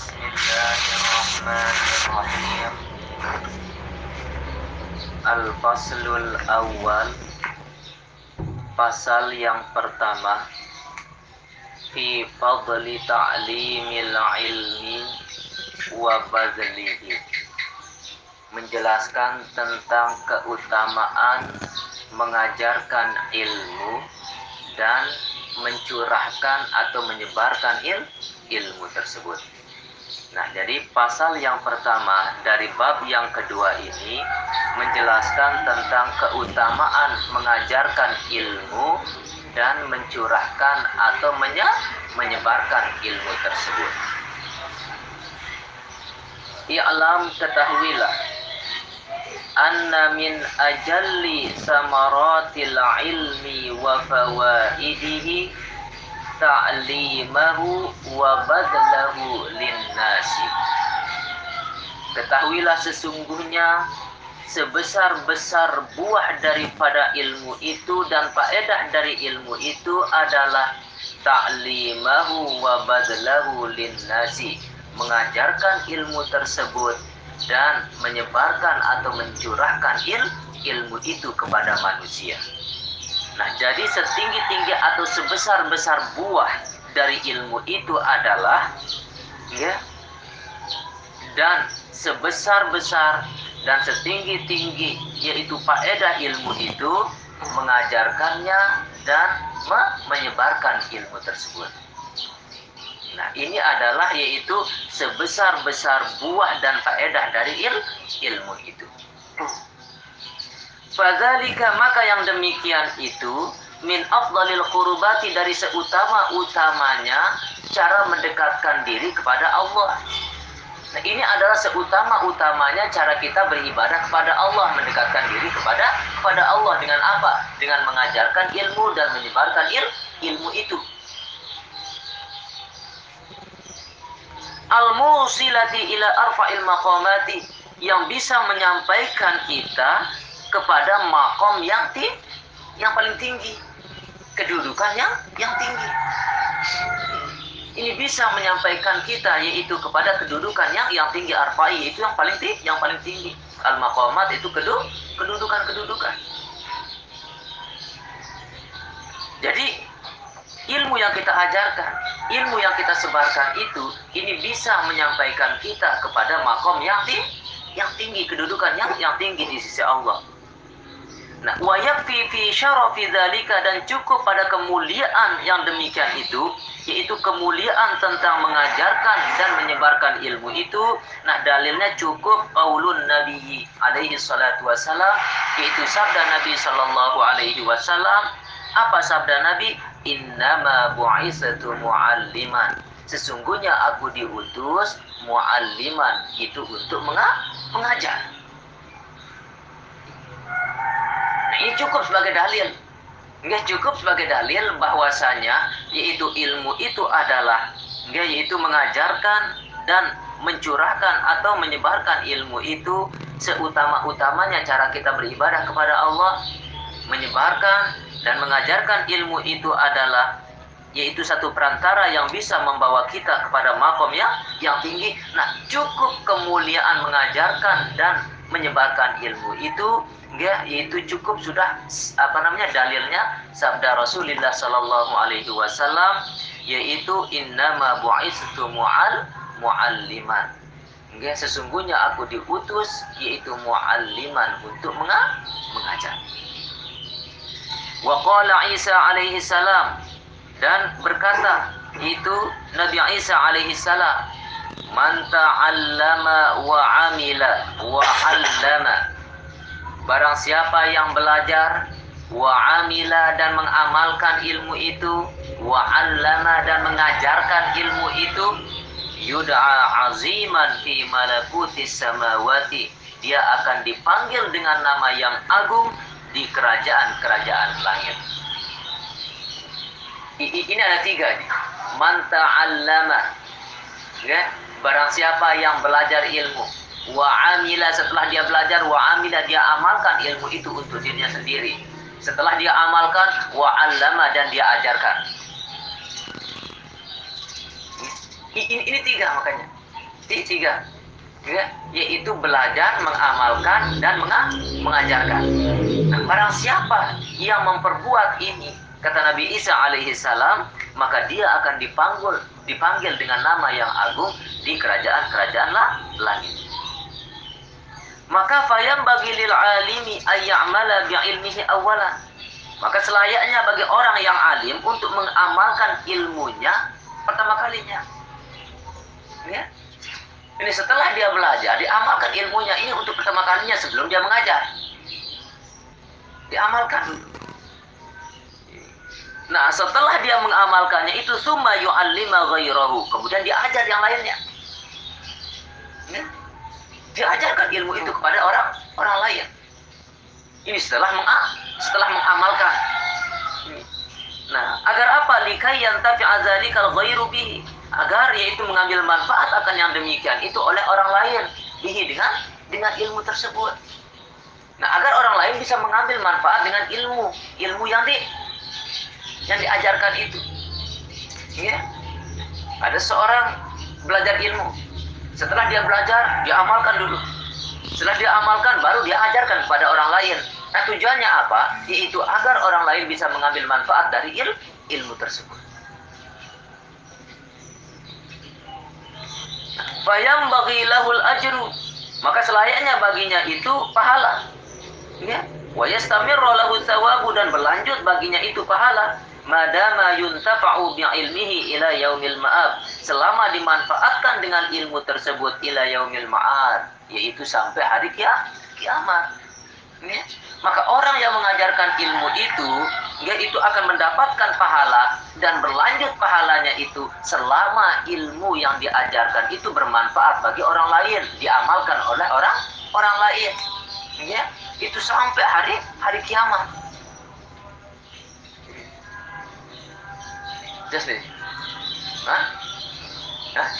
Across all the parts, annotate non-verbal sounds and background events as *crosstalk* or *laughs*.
Bismillahirrahmanirrahim Al-Faslul Awal Pasal yang pertama Fi fadli ta'limil ilmi wa badlihi Menjelaskan tentang keutamaan mengajarkan ilmu dan mencurahkan atau menyebarkan il, ilmu tersebut. Nah, jadi pasal yang pertama dari bab yang kedua ini menjelaskan tentang keutamaan mengajarkan ilmu dan mencurahkan atau menye menyebarkan ilmu tersebut. I'lam ketahuilah anna min ajalli samaratil ilmi wa fawaidihi ta'limahu wa badlahu linnasi Ketahuilah sesungguhnya sebesar-besar buah daripada ilmu itu dan faedah dari ilmu itu adalah ta'limahu wa badlahu linnasi mengajarkan ilmu tersebut dan menyebarkan atau mencurahkan il, ilmu itu kepada manusia. Nah, jadi setinggi-tinggi atau sebesar-besar buah dari ilmu itu adalah ya dan sebesar-besar dan setinggi-tinggi yaitu faedah ilmu itu mengajarkannya dan menyebarkan ilmu tersebut. Nah, ini adalah yaitu sebesar-besar buah dan faedah dari il, ilmu itu. Fadzalika maka yang demikian itu min afdalil qurubati dari seutama-utamanya cara mendekatkan diri kepada Allah. Nah, ini adalah seutama-utamanya cara kita beribadah kepada Allah, mendekatkan diri kepada kepada Allah dengan apa? Dengan mengajarkan ilmu dan menyebarkan il, ilmu itu. al-musilati ila arfa'il maqamati yang bisa menyampaikan kita kepada makom yang ti yang paling tinggi. Kedudukan yang yang tinggi. Ini bisa menyampaikan kita yaitu kepada kedudukan yang yang tinggi arfa'i itu yang paling tinggi yang paling tinggi. Al maqamat itu kedu kedudukan kedudukan jadi ilmu yang kita ajarkan, ilmu yang kita sebarkan itu ini bisa menyampaikan kita kepada makom yang tinggi, yang tinggi kedudukan yang yang tinggi di sisi Allah. Nah, wayakfi fi syarafi dan cukup pada kemuliaan yang demikian itu yaitu kemuliaan tentang mengajarkan dan menyebarkan ilmu itu. Nah dalilnya cukup qaulun nabi alaihi salatu wasalam yaitu sabda nabi sallallahu alaihi wasallam apa sabda nabi? Innama bu'isatu mu'alliman. Sesungguhnya aku diutus mu'alliman itu untuk mengajar nah ini cukup sebagai dalil Enggak cukup sebagai dalil bahwasanya yaitu ilmu itu adalah enggak yaitu mengajarkan dan mencurahkan atau menyebarkan ilmu itu seutama-utamanya cara kita beribadah kepada Allah menyebarkan dan mengajarkan ilmu itu adalah yaitu satu perantara yang bisa membawa kita kepada makom yang yang tinggi. Nah, cukup kemuliaan mengajarkan dan menyebarkan ilmu itu ya yaitu cukup sudah apa namanya dalilnya sabda Rasulullah Sallallahu alaihi wasallam yaitu innama bu'istu mu'al mu'alliman. Ya, sesungguhnya aku diutus yaitu mu'alliman untuk mengajar. Waqala Isa alaihi salam dan berkata itu Nabi Isa alaihi salam man ta'allama wa amila wa 'allama barang siapa yang belajar wa amila dan mengamalkan ilmu itu wa 'allama dan mengajarkan ilmu itu yud'a aziman fi malakutis samawati dia akan dipanggil dengan nama yang agung di kerajaan-kerajaan langit. Ini ada tiga. Man ta'allama. Ya, barang siapa yang belajar ilmu. Wa amila setelah dia belajar, wa amila dia amalkan ilmu itu untuk dirinya sendiri. Setelah dia amalkan, wa allama dan dia ajarkan. Ini, ini tiga makanya. tiga ya, yaitu belajar, mengamalkan dan mengajarkan. Nah, barang siapa yang memperbuat ini, kata Nabi Isa alaihi salam, maka dia akan dipanggil dipanggil dengan nama yang agung di kerajaan-kerajaan langit. Maka fayam bagi lil alimi ayyamala bi ilmihi awalan. Maka selayaknya bagi orang yang alim untuk mengamalkan ilmunya pertama kalinya. Ya, ini setelah dia belajar, diamalkan ilmunya ini untuk pertama kalinya sebelum dia mengajar. Diamalkan Nah, setelah dia mengamalkannya itu summa yu'allima ghairahu. Kemudian diajar yang lainnya. Ya? Diajarkan ilmu itu kepada orang orang lain. Ini setelah meng setelah mengamalkan. Nah, agar apa? Likai yantafi azalikal ghairu bihi agar yaitu mengambil manfaat akan yang demikian itu oleh orang lain bihi dengan dengan ilmu tersebut. Nah, agar orang lain bisa mengambil manfaat dengan ilmu, ilmu yang di yang diajarkan itu. Ya. Ada seorang belajar ilmu. Setelah dia belajar, dia amalkan dulu. Setelah dia amalkan, baru dia ajarkan kepada orang lain. Nah, tujuannya apa? Yaitu agar orang lain bisa mengambil manfaat dari il ilmu tersebut. Bayam bagi lahul ajru. Maka selayaknya baginya itu pahala. Ya. Wa yastamirru lahu dan berlanjut baginya itu pahala. Madama yuntafa'u ilmihi ila yaumil ma'ab. Selama dimanfaatkan dengan ilmu tersebut ila yaumil ma'ad. Yaitu sampai hari kiamat. Ya. Maka orang yang mengajarkan ilmu itu, dia itu akan mendapatkan pahala dan berlanjut pahalanya itu selama ilmu yang diajarkan itu bermanfaat bagi orang lain, diamalkan oleh orang orang lain. Ya, itu sampai hari hari kiamat. Just nih. Hah? Hah?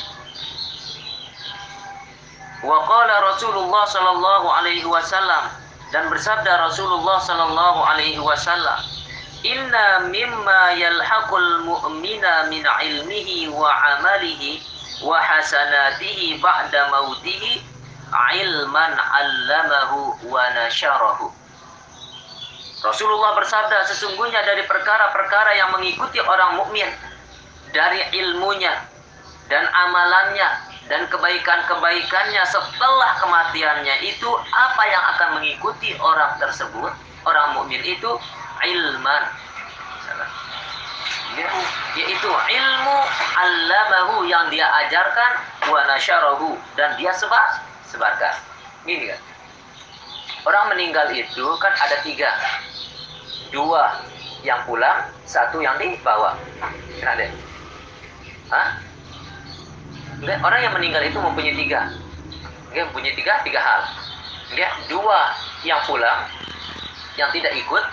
Wa qala Rasulullah sallallahu alaihi wasallam dan bersabda Rasulullah sallallahu alaihi wasallam Inna mimma yalhaqul mu'mina min ilmihi wa amalihi wa hasanatihi ba'da mautihi ilman 'allamahu wa nasyarahu Rasulullah bersabda sesungguhnya dari perkara-perkara yang mengikuti orang mukmin dari ilmunya dan amalannya dan kebaikan-kebaikannya setelah kematiannya itu apa yang akan mengikuti orang tersebut? Orang mukmin itu ilman. Ya, yaitu ilmu allamahu yang dia ajarkan wa nasyarahu dan dia sebar sebarkan. Ini kan orang meninggal itu kan ada tiga dua yang pulang satu yang dibawa ada Hah? Enggak, orang yang meninggal itu mempunyai tiga. Enggak, mempunyai tiga, tiga hal. Enggak, dua yang pulang, yang tidak ikut,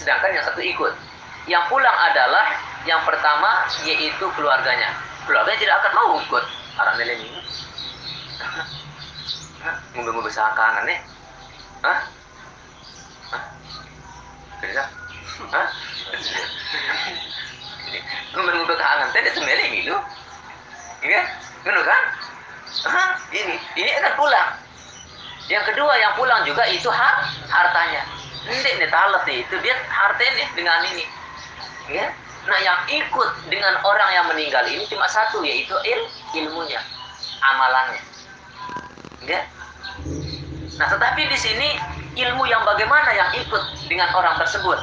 sedangkan yang satu ikut. Yang pulang adalah yang pertama yaitu keluarganya. Keluarganya tidak akan mau ikut. Orang ini. *laughs* Ngombe-ngombe kangen nih. Hah? Hah? Bisa? Hah? Ngombe-ngombe kangen tadi semelih gitu. Iya? Benar kan? Hah, ini, ini akan pulang. Yang kedua yang pulang juga itu hak hartanya. Ini nih talat nih, itu dia hartanya dengan ini. Ya? Nah yang ikut dengan orang yang meninggal ini cuma satu yaitu il ilmunya, amalannya. Ya? Nah tetapi di sini ilmu yang bagaimana yang ikut dengan orang tersebut.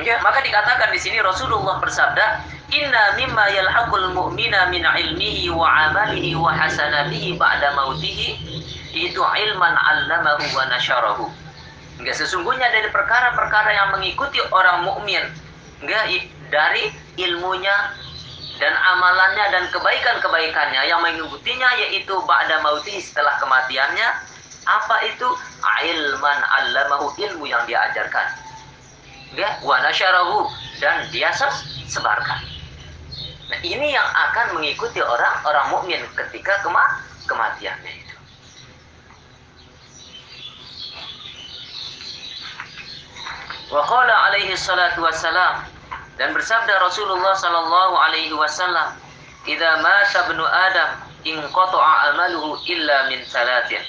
Ya, maka dikatakan di sini Rasulullah bersabda, Inna mimma yalhaqul mu'mina min ilmihi wa amalihi wa hasanatihi ba'da mautihi itu ilman 'allamahu wa nasyarahu. Enggak sesungguhnya dari perkara-perkara yang mengikuti orang mukmin, enggak dari ilmunya dan amalannya dan kebaikan-kebaikannya yang mengikutinya yaitu ba'da mautihi setelah kematiannya apa itu ilman 'allamahu ilmu yang diajarkan. Enggak wa nasyarahu dan dia sebarkan. Nah, ini yang akan mengikuti orang-orang mukmin ketika kema kematiannya itu. Wa qala alaihi salatu wassalam dan bersabda Rasulullah sallallahu alaihi wasallam, "Idza mata ibnu Adam in qata'a amaluhu illa min salatin.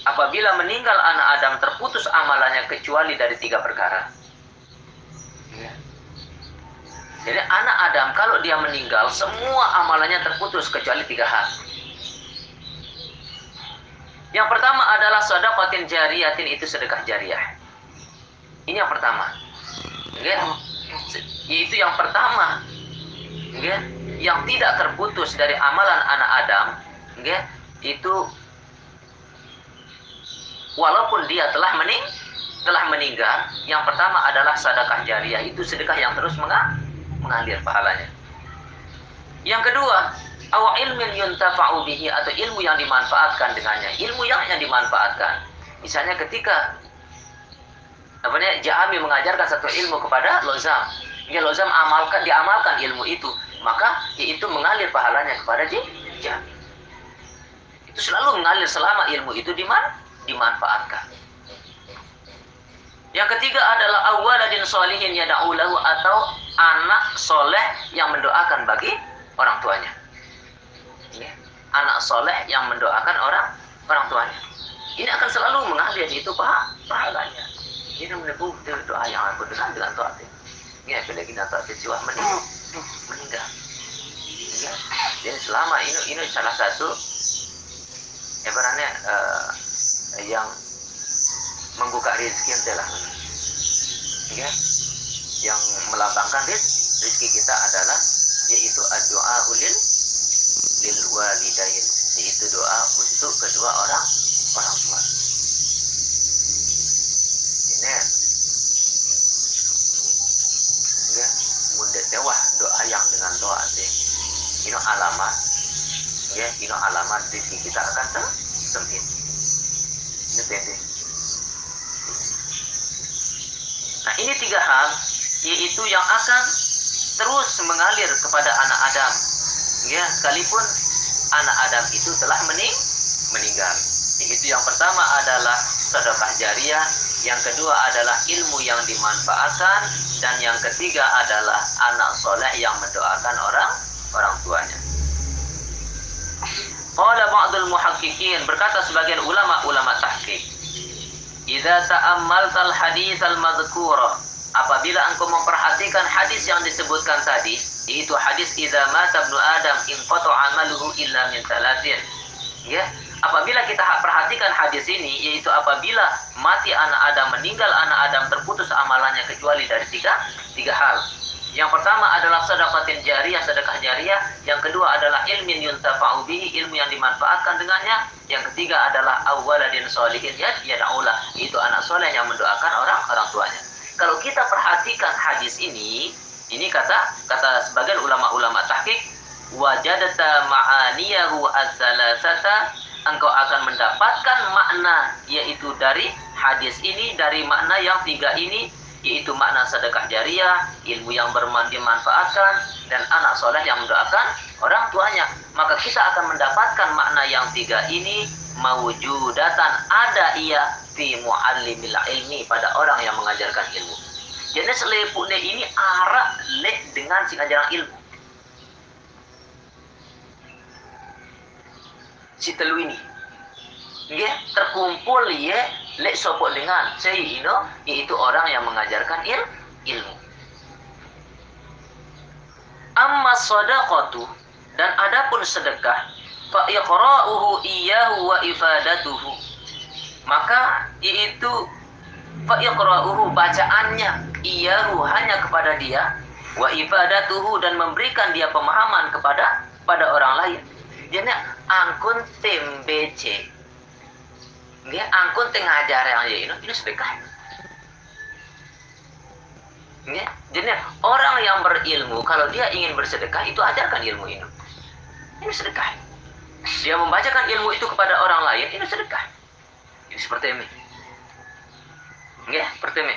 Apabila meninggal anak Adam terputus amalannya kecuali dari tiga perkara. Ya. Jadi anak Adam kalau dia meninggal semua amalannya terputus kecuali tiga hal. Yang pertama adalah sedekatin jariyatin itu sedekah jariah. Ini yang pertama. Ya. Yaitu yang pertama. Ya. Yang tidak terputus dari amalan anak Adam, itu walaupun dia telah mening telah meninggal, yang pertama adalah sedekah jariah itu sedekah yang terus mengalir pahalanya. Yang kedua, awal ilmin yuntafa'u bihi atau ilmu yang dimanfaatkan dengannya, ilmu yang yang dimanfaatkan. Misalnya ketika apa namanya Jahami mengajarkan satu ilmu kepada Lozam, ya Lozam amalkan diamalkan ilmu itu, maka itu mengalir pahalanya kepada Jahami. Itu selalu mengalir selama ilmu itu diman dimanfaatkan. Yang ketiga adalah awaladin solihin yada'ulahu atau anak soleh yang mendoakan bagi orang tuanya. Ya. Anak soleh yang mendoakan orang orang tuanya. Ini akan selalu mengalir itu pahalanya. Ini menebu doa yang aku dengar dengan doa ini. Ya, apalagi nanti ada jiwa meninggal. meninggal. Ya. Jadi selama ini ini salah satu ibaratnya uh, yang membuka rezeki adalah ya. Yang melapangkan rezeki kita adalah yaitu doa ulil lil walidain. Yaitu doa untuk kedua orang orang tua. Ini ya. Mudah dewah doa yang dengan doa sih ini alamat. Ya ini alamat rezeki kita akan sempit. ini Nah ini tiga hal yaitu yang akan terus mengalir kepada anak Adam. Ya, sekalipun anak Adam itu telah mening meninggal. Itu yang pertama adalah sedekah jariah, yang kedua adalah ilmu yang dimanfaatkan, dan yang ketiga adalah anak soleh yang mendoakan orang orang tuanya. Qala ba'dul muhaqqiqin berkata sebagian ulama-ulama tahqiq Idza ta'ammaltal hadis al-madhkura apabila engkau memperhatikan hadis yang disebutkan tadi yaitu hadis idza mata ibnu adam in amaluhu illa min salatin ya apabila kita perhatikan hadis ini yaitu apabila mati anak Adam meninggal anak Adam terputus amalannya kecuali dari tiga tiga hal yang pertama adalah sedekatin jariah, sedekah jariah. Yang kedua adalah ilmin yuntafa'u bihi, ilmu yang dimanfaatkan dengannya. Yang ketiga adalah awaladin solihin ya yada'ula. Itu anak soleh yang mendoakan orang orang tuanya. Kalau kita perhatikan hadis ini, ini kata kata sebagian ulama-ulama tahqiq, wajadata ma'aniyahu as-salasata engkau akan mendapatkan makna yaitu dari hadis ini dari makna yang tiga ini yaitu makna sedekah jariah, ilmu yang bermanfaatkan, dan anak soleh yang mendoakan orang tuanya. Maka kita akan mendapatkan makna yang tiga ini mawujudatan ada ia fi muallimil ilmi pada orang yang mengajarkan ilmu. Jadi selepuknya ini arah lek dengan si ajaran ilmu. Si telu ini. Ya, terkumpul ya lek sopo dengan sayyidina yaitu orang yang mengajarkan il, ilmu. Amma sadaqatu dan adapun sedekah fa iqra'uhu iyyahu wa ifadatuhu maka yaitu fa iqra'uhu bacaannya iyyahu hanya kepada dia wa ifadatuhu dan memberikan dia pemahaman kepada pada orang lain. Jadi angkun tembece dia angkun tengah ajar yang ya ini ini sedekah ya, jadi orang yang berilmu kalau dia ingin bersedekah itu ajarkan ilmu ini. Ini sedekah. Dia membacakan ilmu itu kepada orang lain ini sedekah. Ini seperti ini. Ya seperti ini.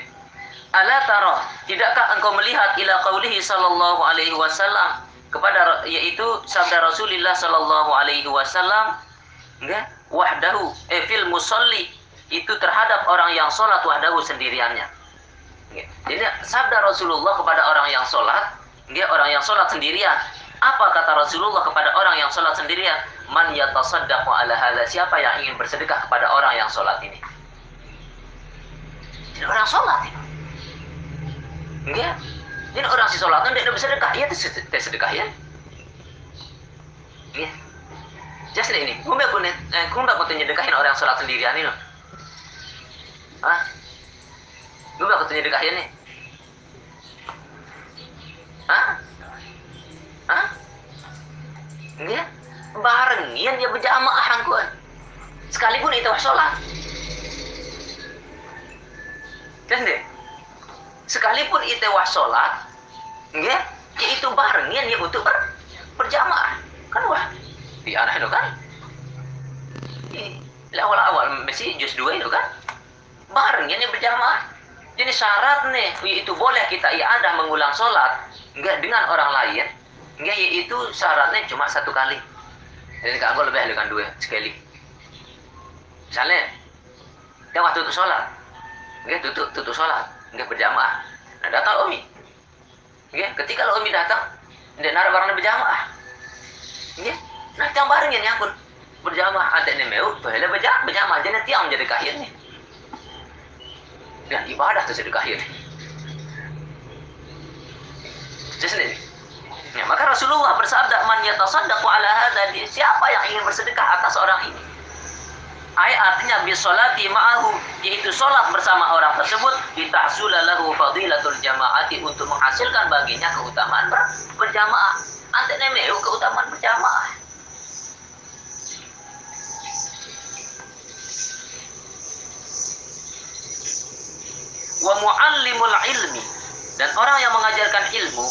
Ala taro tidakkah engkau melihat ila qaulihi sallallahu alaihi wasallam kepada yaitu sabda Rasulullah sallallahu alaihi wasallam? Enggak wahdahu eh fil musalli itu terhadap orang yang sholat wahdahu sendiriannya. Jadi sabda Rasulullah kepada orang yang sholat, dia orang yang sholat sendirian. Apa kata Rasulullah kepada orang yang sholat sendirian? Man yatasaddaqu ala hadha. Siapa yang ingin bersedekah kepada orang yang sholat ini? Jadi orang sholat ini. Enggak. Jadi orang si sholat itu tidak bersedekah. Iya, tidak sedekah ya. Iya. Just ini, kumbe aku nih, kumbe aku nyedekahin orang yang sholat sendirian ini. Hah? Kumbe aku nyedekahin nih. Hah? Hah? Enggak. Barengian dia berjamaah angkuan. Sekalipun itu sholat. Kan deh? Sekalipun itu sholat, enggak, ya itu barengian ya untuk ber, berjamaah. Kan wah, di anak itu kan? Di awal-awal mesti juz dua itu kan? Barengian ya berjamaah. Jadi syarat nih, itu boleh kita ada mengulang sholat, enggak dengan orang lain, enggak yaitu syaratnya cuma satu kali. Jadi kalau lebih dengan dua sekali. Misalnya, kita waktu itu sholat, enggak tutup tutup sholat, enggak berjamaah. Nah datang Umi, enggak ketika Umi datang, dia nara barang berjamaah, enggak. Nah yang barengin ya pun berjamaah ada nih meu, boleh berjamaah berjamaah jadi tiang jadi kahirnya. Dan ibadah itu sedekah ini. Jadi Ya, maka Rasulullah bersabda man yatasaddaqu ala hadha siapa yang ingin bersedekah atas orang ini Ayat artinya bisolati ma'ahu yaitu solat bersama orang tersebut ditahsulalahu fadilatul jamaati untuk menghasilkan baginya keutamaan ber berjamaah. Ante nemeu keutamaan berjamaah. Wa muallimul ilmi. Dan orang yang mengajarkan ilmu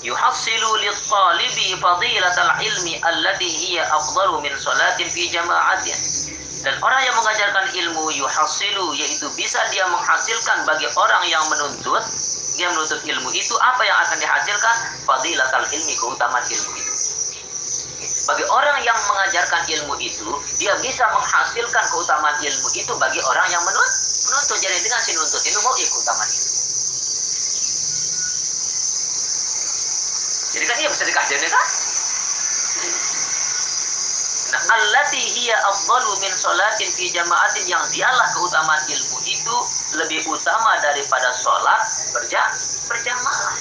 yuhassilu lit-talibi fadilatal ilmi allati hiya afdalu min salatin fi dan orang yang mengajarkan ilmu yuhasilu yaitu bisa dia menghasilkan bagi orang yang menuntut dia menuntut ilmu itu apa yang akan dihasilkan? Fadilatal ilmi keutamaan ilmu itu. Bagi orang yang mengajarkan ilmu itu dia bisa menghasilkan keutamaan ilmu itu bagi orang yang menuntut menuntut jadi dengan si nuntut itu mau ikut keutamaan itu jadi kan dia bisa dikasih kan Nah, allati hiya afdalu min salatin fi jama'atin yang dialah keutamaan ilmu itu lebih utama daripada sholat berja berjamaah.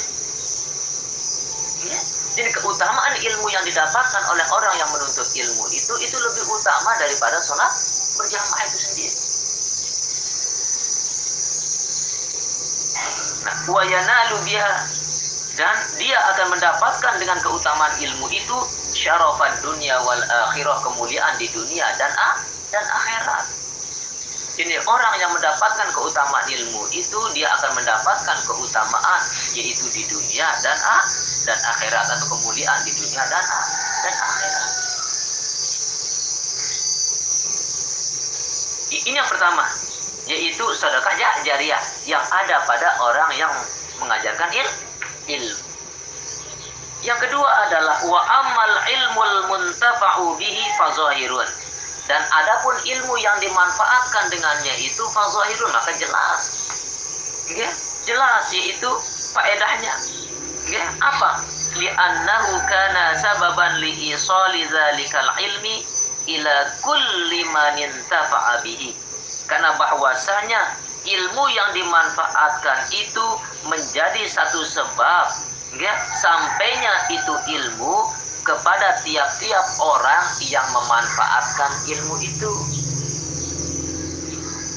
Ya. Jadi keutamaan ilmu yang didapatkan oleh orang yang menuntut ilmu itu itu lebih utama daripada sholat berjamaah itu sendiri. Yanalu biha dan dia akan mendapatkan dengan keutamaan ilmu itu syarafat dunia wal akhirah kemuliaan di dunia dan ah, dan akhirat. Ini orang yang mendapatkan keutamaan ilmu itu dia akan mendapatkan keutamaan yaitu di dunia dan ah, dan akhirat atau kemuliaan di dunia dan ah, dan akhirat. Ini yang pertama yaitu sedekah jariah yang ada pada orang yang mengajarkan il, ilmu. Yang kedua adalah wa amal ilmul muntafa'u bihi fazahirun. Dan adapun ilmu yang dimanfaatkan dengannya itu fazahirun maka jelas. Ya, jelas yaitu faedahnya. Ya, apa? Li'annahu kana sababan li isali zalikal ilmi ila kulli man intafa'a bihi. Karena bahwasanya ilmu yang dimanfaatkan itu menjadi satu sebab ya, sampainya itu ilmu kepada tiap-tiap orang yang memanfaatkan ilmu itu.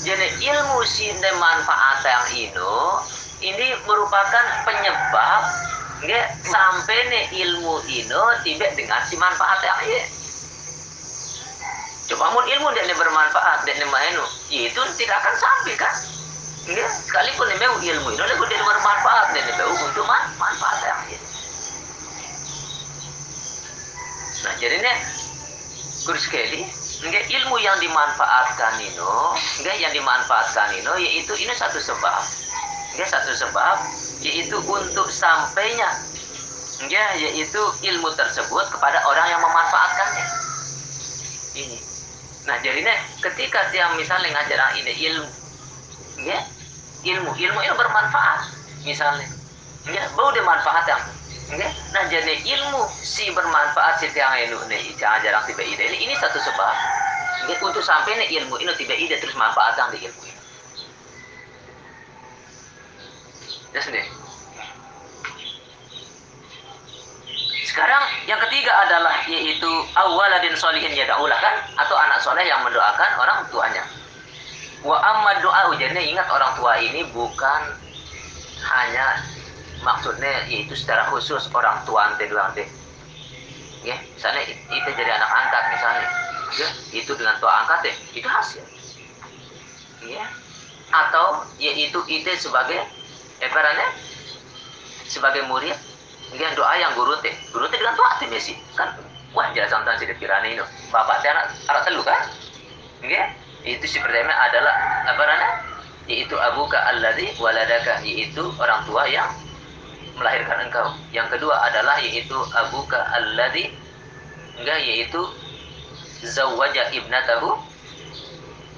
Jadi ilmu sinde manfaat yang ini ini merupakan penyebab ya, sampai nih ilmu ini tiba dengan si manfaat yang ini. Coba mun ilmu dia bermanfaat dia mainu, itu tidak akan sampai kan? Ya, sekalipun memang ilmu itu lebih dari bermanfaat dan lebih untuk man manfaat yang ini. Nah, jadi nih, kurus sekali, enggak ilmu yang dimanfaatkan ini, enggak yang dimanfaatkan ini, yaitu ini satu sebab, enggak satu sebab, yaitu untuk sampainya, enggak yaitu ilmu tersebut kepada orang yang memanfaatkannya. Ini. Nah, jadi nih, ketika dia misalnya ngajar ini ilmu, ya ilmu ilmu itu bermanfaat misalnya ya bau dia manfaat yang Okay? Nah jadi ilmu si bermanfaat si tiang ini nih jarang tiba ide ini ini satu sebab okay? untuk sampai nih ilmu ini tiba ide terus manfaat yang di ilmu ini. Ya sendiri. Sekarang yang ketiga adalah yaitu awaladin solihin ya daulah kan? Atau anak soleh yang mendoakan orang tuanya. Wa amma doa jadi ingat orang tua ini bukan hanya maksudnya yaitu secara khusus orang tua ante dua ante ya misalnya itu jadi anak angkat misalnya. Ya itu dengan tua angkat deh itu hasil. Ya atau yaitu itu sebagai ebarannya sebagai murid mungkin doa yang guru teh guru teh dengan tua teh mesi kan wah jelasan tentang sidik kirani itu bapak teh anak anak telu kan ya itu si pertama adalah apa namanya yaitu abuka alladzi waladaka yaitu orang tua yang melahirkan engkau. Yang kedua adalah yaitu abuka alladhi enggak yaitu zawaja ibnatahu.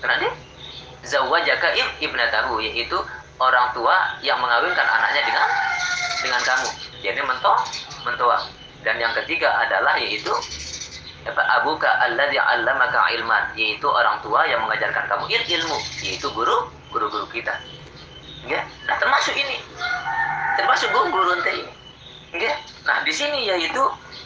Kenapa? Zawajaka ibnatahu yaitu orang tua yang mengawinkan anaknya dengan dengan kamu. Jadi mentoh, mentua. Dan yang ketiga adalah yaitu abuka alladhi 'allamaka ilman. Yaitu orang tua yang mengajarkan kamu ilmu. Yaitu guru guru-guru kita. Ya, nah termasuk ini. Termasuk guru teh ini. Nah, di sini yaitu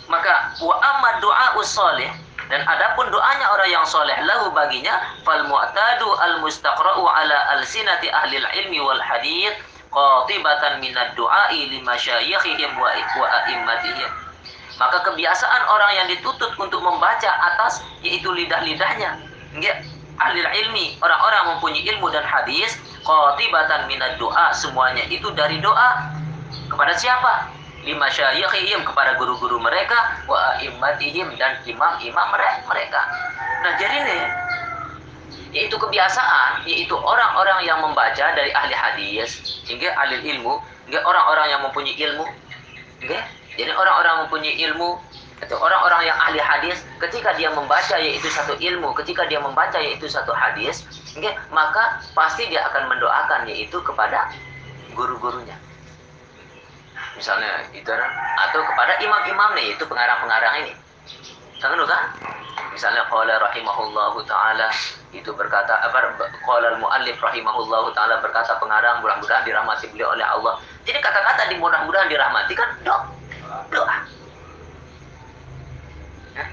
maka wa amma doa usoleh dan adapun doanya orang yang soleh lahu baginya fal mu'tadu al mustaqra'u ala alsinati ahli ilmi wal hadith qatibatan minad du'ai li masyayikhihim wa a'immatihim maka kebiasaan orang yang dituntut untuk membaca atas yaitu lidah-lidahnya enggak ahli ilmi orang-orang mempunyai ilmu dan hadis qatibatan minad doa semuanya itu dari doa kepada siapa? Lima syayikhihim kepada guru-guru mereka wa immatihim dan imam-imam mereka. Nah, jadi nih yaitu kebiasaan yaitu orang-orang yang membaca dari ahli hadis hingga ahli ilmu hingga orang-orang yang mempunyai ilmu. Hingga? Jadi orang-orang mempunyai ilmu atau orang-orang yang ahli hadis ketika dia membaca yaitu satu ilmu ketika dia membaca yaitu satu hadis maka pasti dia akan mendoakan yaitu kepada guru-gurunya. Misalnya itu atau kepada imam-imam nih itu pengarang-pengarang ini Tahu kan? Misalnya qala rahimahullahu taala itu berkata apa qala al-muallif rahimahullahu taala berkata pengarang mudah-mudahan dirahmati beliau oleh Allah. Jadi kata-kata di mudah-mudahan dirahmati kan doa. Doa. Ya.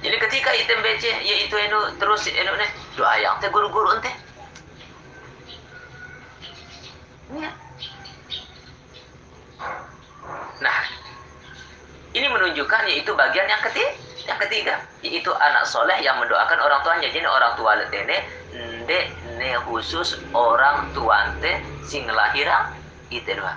Jadi ketika baca yaitu itu terus itu nih doa yang teh guru-guru ente. Ya. Nah, ini menunjukkan yaitu bagian yang ketiga, yang ketiga yaitu anak soleh yang mendoakan orang tuanya. Jadi orang tua letene nde ne khusus orang tuante sing lahiran itu doa.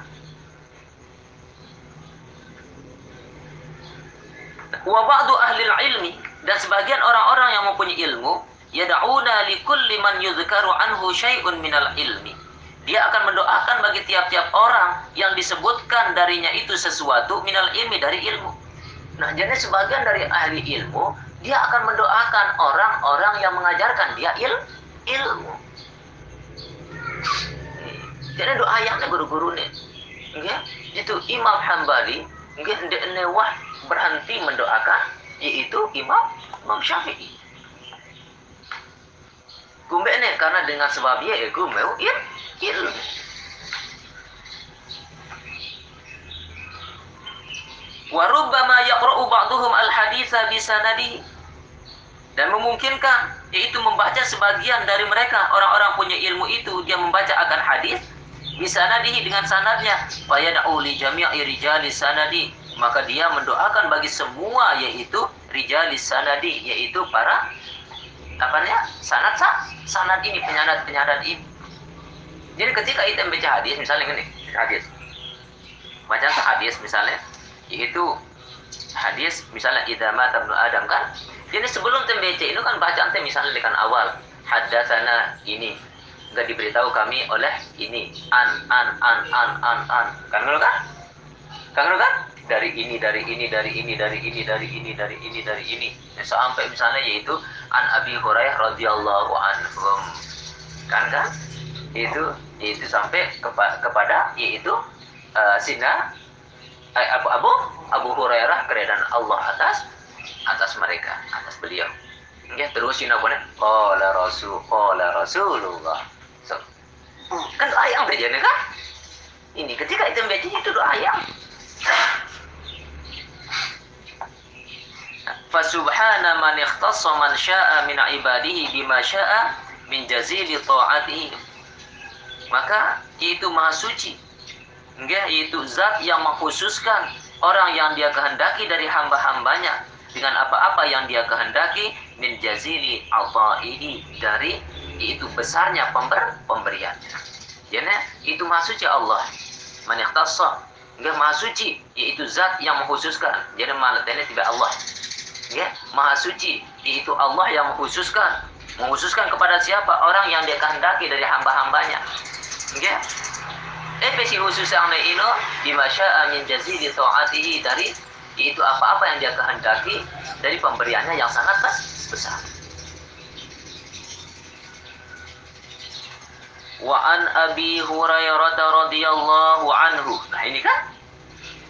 Wa ba'du ahli ilmi dan sebagian orang-orang yang mempunyai ilmu yad'una li kulli man yuzkaru anhu syai'un minal ilmi dia akan mendoakan bagi tiap-tiap orang yang disebutkan darinya itu sesuatu minal ilmi dari ilmu. Nah, jadi sebagian dari ahli ilmu, dia akan mendoakan orang-orang yang mengajarkan dia il ilmu. Jadi doa yang guru-guru nih. Okay? Itu Imam Hambali, okay? berhenti mendoakan, yaitu Imam Imam Syafi'i. Kumbe nih karena dengan sebabnya ya kumbe il ilmu. Wa rubbama yaqra'u al-haditsa bisanadi. Dan memungkinkan yaitu membaca sebagian dari mereka orang-orang punya ilmu itu dia membaca akan hadis bisanadihi dengan sanadnya. Fayad'u li jami'i rijali sanadi. Maka dia mendoakan bagi semua yaitu rijalis sanadi yaitu para apa namanya sanad sanad ini penyanad ini. Jadi ketika kita membaca hadis, misalnya ini hadis, baca hadis misalnya, yaitu hadis misalnya idama tabnu adam kan. Jadi sebelum membaca itu kan bacaan teh misalnya dengan awal hadasana ini. Nggak diberitahu kami oleh ini an an an an an. An kan? Kan kan kan dari ini dari ini dari ini dari ini dari ini dari ini dari ini. Sampai misalnya yaitu an Abi Hurairah radhiyallahu anhu kan kan? Itu itu sampai kepa kepada yaitu uh, Sina eh, Abu Abu Abu Hurairah keredaan Allah atas atas mereka atas beliau. Ya terus apa nih qala rasul qala rasulullah. So, kan ayam nih kan? Ini ketika itu membaca itu ayam Fasubhana man ikhtassa man sya'a min ibadihi bima sya'a min jazili ta'atihi. Maka itu maha suci. Enggak, itu zat yang mengkhususkan orang yang dia kehendaki dari hamba-hambanya dengan apa-apa yang dia kehendaki min jazili ata'ihi dari itu besarnya pember pemberian. Jadi itu maha suci Allah. Man ikhtassa enggak maha suci yaitu zat yang mengkhususkan. Jadi mana tidak Allah ya maha suci. Itu Allah yang mengkhususkan mengkhususkan kepada siapa? Orang yang dia kehendaki dari hamba-hambanya. Ya. Epe si khusus yang ini di masya min jazili taatihi. Dari itu apa-apa yang dia kehendaki dari pemberiannya yang sangat besar. Wa an Abi Hurairah radhiyallahu anhu. Nah ini kan?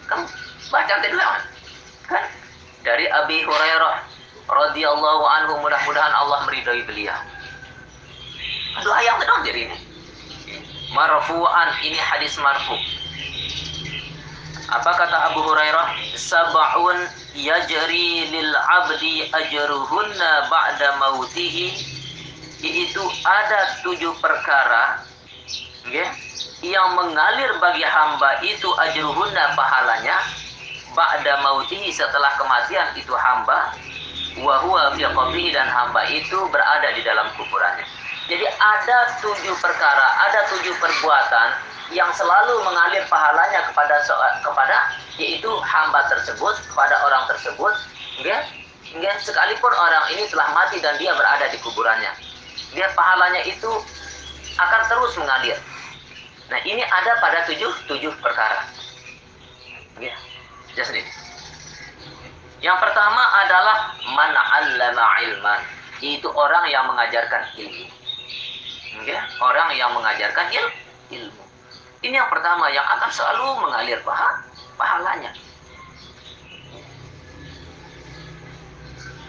Kan baca kedua kan dari Abi Hurairah radhiyallahu anhu mudah-mudahan Allah meridhai beliau. Aduh ayam dong jadi ini. Marfu'an ini hadis marfu. Apa kata Abu Hurairah? Sab'un yajri lil abdi ajruhunna ba'da mautihi yaitu ada tujuh perkara ya, yang mengalir bagi hamba itu ajruhunna pahalanya ba'da mautihi setelah kematian itu hamba wa huwa fi qabrihi dan hamba itu berada di dalam kuburannya. Jadi ada tujuh perkara, ada tujuh perbuatan yang selalu mengalir pahalanya kepada kepada yaitu hamba tersebut, kepada orang tersebut, enggak? Enggak sekalipun orang ini telah mati dan dia berada di kuburannya. Dia pahalanya itu akan terus mengalir. Nah, ini ada pada tujuh tujuh perkara. Ya. Just ini. Yang pertama adalah man 'allama ilman. Itu orang yang mengajarkan ilmu. Ya, orang yang mengajarkan il ilmu. Ini yang pertama yang akan selalu mengalir paha, pahalanya.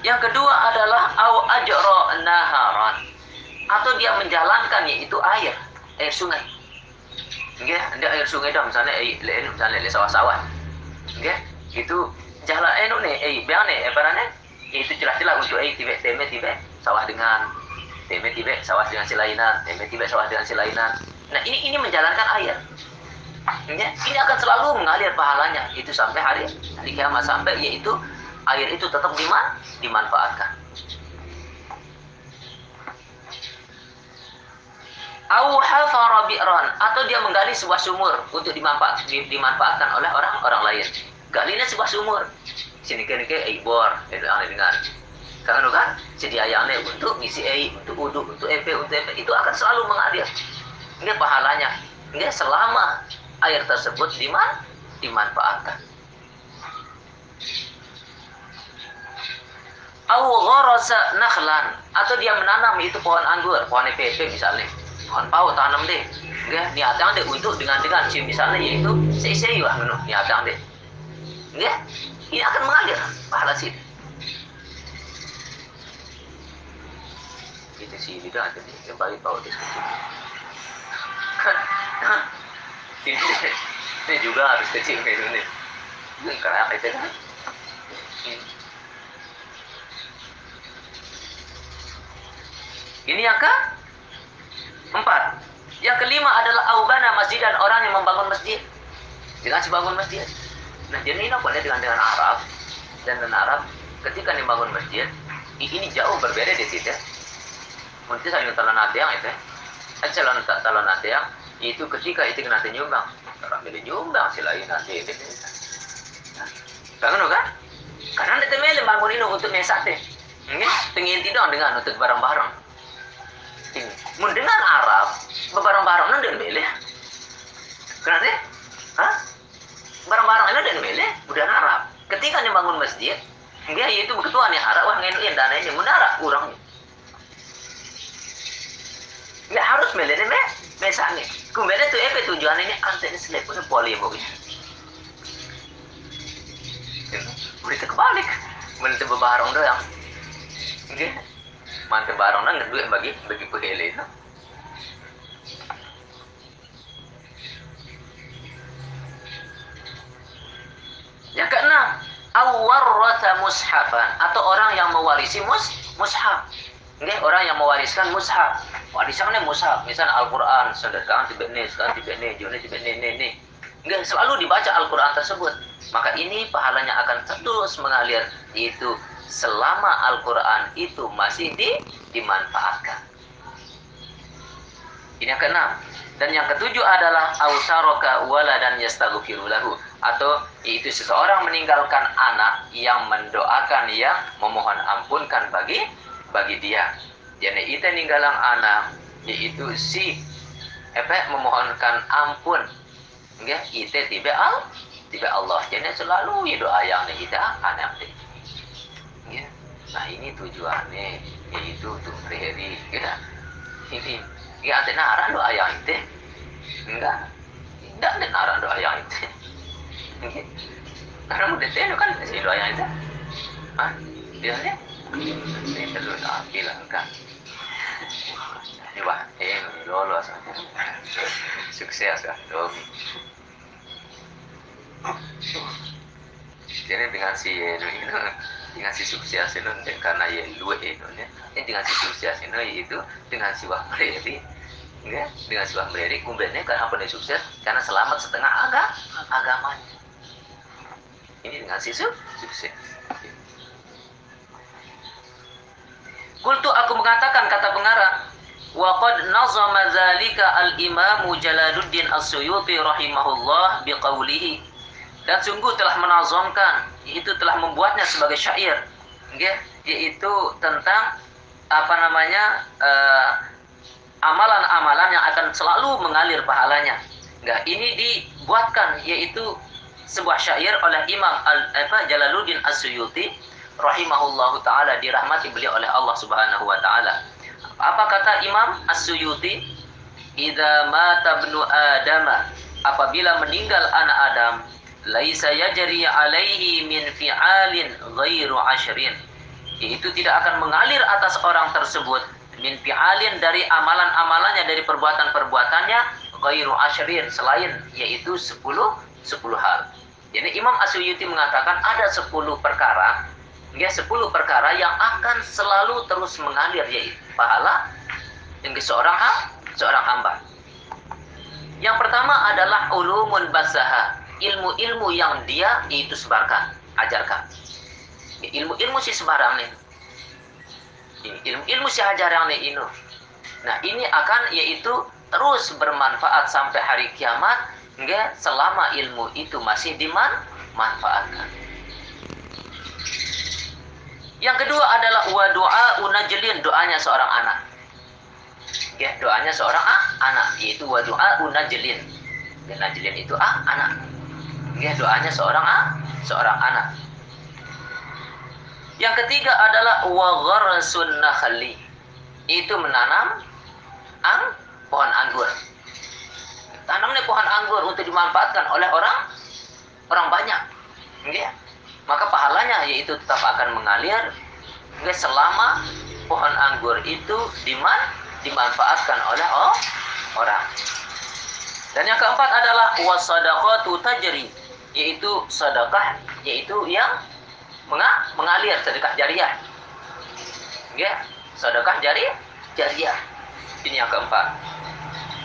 Yang kedua adalah au ajra naharan atau dia menjalankan yaitu air, air sungai. Ya, dia air sungai dah misalnya air, misalnya sawah-sawah ya itu jalan enu nih eh biang nih apa namanya itu jelas-jelas untuk eh tiba teme tiba sawah dengan teme tiba sawah dengan silainan teme tiba sawah dengan silainan nah ini ini menjalankan air ya, ini akan selalu mengalir pahalanya. Itu sampai hari hari kiamat sampai yaitu air itu tetap diman dimanfaatkan Au atau dia menggali sebuah sumur untuk dimanfaat, dimanfaatkan oleh orang orang lain. Galinya sebuah sumur. Sini kan ke air bor, itu aneh dengan. Karena kan sedia yang aneh untuk ngisi air, untuk uduk, untuk EP, untuk EP itu akan selalu mengalir. Ini pahalanya. Ini selama air tersebut diman, dimanfaatkan. Au nakhlan atau dia menanam itu pohon anggur, pohon EPP misalnya pohon pau tanam deh. Ya niatan deh untuk dengan dengan si misalnya yaitu saya lah menu niatan deh ya ini akan mengalir pahala sih itu sih tidak ada nih kembali pau diskusi. Kan ini, ini juga harus kecil kayak ini karena itu kan. Ini. Yang kan Empat. Yang kelima adalah aubana masjid dan orang yang membangun masjid. Dengan si bangun masjid. Nah, jadi ini boleh dengan dengan Arab dan dengan Arab ketika membangun masjid ini jauh berbeda di situ. Mungkin saya talon yang itu. Calon talon yang itu ketika itu kena nyumbang. Orang milih nyumbang selain nanti itu. Bangun kan? Karena nanti temel bangun ini untuk mesate. Ini pengen tidak dengan untuk barang-barang ini mendengar Arab barang-barang nanti milih. Kenapa Hah? barang-barang ini dan milih udah Arab. Ketika dia bangun masjid dia itu ketua nih Arab. Wah yang dana ini menara kurang. Nggak harus milih nih me misalnya kemudian tuh apa tujuan ini. Antek selip pun boleh mungkin berita kebalik. Menit bebarong doang. Nggih barong nang duit bagi bagi pehele itu Yang keenam, awarrata mushafan atau orang yang mewarisi mus mushaf. Nggih, orang yang mewariskan mushaf. Warisannya mushaf, misalnya Al-Qur'an, sedekah tiba ini, sekarang tiba ini, jone tiba ini, ini. Nggih, selalu dibaca Al-Qur'an tersebut. Maka ini pahalanya akan terus mengalir yaitu selama Al-Qur'an itu masih di, dimanfaatkan. Ini yang keenam. Dan yang ketujuh adalah ausaroka waladan yastaghfiru lahu atau itu seseorang meninggalkan anak yang mendoakan yang memohon ampunkan bagi bagi dia. Jadi itu ninggalang anak yaitu si apa memohonkan ampun. Enggak, itu tiba al tiba Allah. Jadi selalu doa yang kita anak Ya. Nah ini tujuannya yaitu untuk preheri. Ya. Ini ya ada nara doa yang itu. Enggak. Enggak ada nara doa yang itu. Karena mudah itu kan si doa yang itu. Hah? Dia ini terus bilang kan eh lolos sukses kan dong jadi dengan si ini dengan si sukses itu karena ya dua itu ya dengan si ini itu dengan si wah beri ya dengan si wah beri. Kumpulnya karena apa sukses? Karena selamat setengah agak agamanya. Ini dengan si sukses. Kultu aku mengatakan kata pengarang Waqad nazama zalika al-imamu Jalaluddin As-Suyuti rahimahullah biqaulihi dan sungguh telah menazamkan itu telah membuatnya sebagai syair ya, yaitu tentang apa namanya amalan-amalan uh, yang akan selalu mengalir pahalanya. Enggak, ini dibuatkan yaitu sebuah syair oleh Imam Al apa Jalaluddin As-Suyuti rahimahullahu taala dirahmati beliau oleh Allah Subhanahu wa taala. Apa kata Imam As-Suyuti? Idza mata ibnu Adam apabila meninggal anak Adam laisa yajri alaihi min fi'alin ghairu ashrin itu tidak akan mengalir atas orang tersebut min fi'alin dari amalan-amalannya dari perbuatan-perbuatannya ghairu ashrin selain yaitu 10 10 hal. Jadi Imam Asyuyuti mengatakan ada 10 perkara ya 10 perkara yang akan selalu terus mengalir yaitu pahala yang seorang seorang hamba. Yang pertama adalah ulumun basaha, ilmu-ilmu yang dia itu sebarkan, ajarkan. Ilmu-ilmu si sebarang nih. Ilmu-ilmu si ajaran nih ini. Nah, ini akan yaitu terus bermanfaat sampai hari kiamat enggak selama ilmu itu masih dimanfaatkan. Yang kedua adalah wa doa unajlin doanya seorang anak. Ya, doanya seorang ah, anak yaitu wa doa unajlin. Dan najlin itu ah, anak. Ya, doanya seorang ah, seorang anak. Yang ketiga adalah wa gharsun nakhli. Itu menanam ang pohon anggur. Tanamnya pohon anggur untuk dimanfaatkan oleh orang orang banyak. Ya maka pahalanya yaitu tetap akan mengalir guys selama pohon anggur itu diman dimanfaatkan oleh orang. Dan yang keempat adalah wasadaqatu tajri yaitu sedekah yaitu yang mengalir sedekah jariah. Ya, sedekah jari jariah. Ini yang keempat.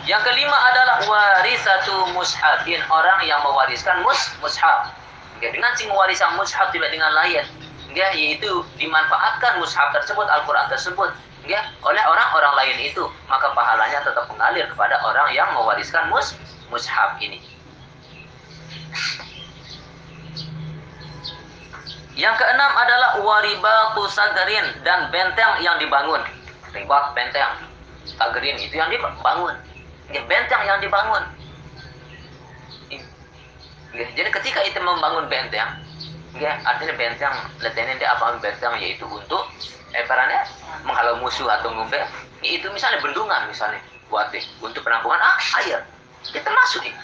Yang kelima adalah warisatu mushafin orang yang mewariskan mus mushaf ya, dengan sing warisan mushaf tidak dengan lain ya yaitu dimanfaatkan mushaf tersebut Al-Qur'an tersebut ya oleh orang-orang lain itu maka pahalanya tetap mengalir kepada orang yang mewariskan mus mushaf ini yang keenam adalah waribatu sagarin dan benteng yang dibangun. Ribat benteng sagarin itu yang dibangun. Benteng yang dibangun. Jadi ketika itu membangun benteng, ya artinya benteng letenen dia apa benteng yaitu untuk eh perannya menghalau musuh atau ngumpe itu misalnya bendungan misalnya buat deh untuk penampungan ah, air. Kita masuk nih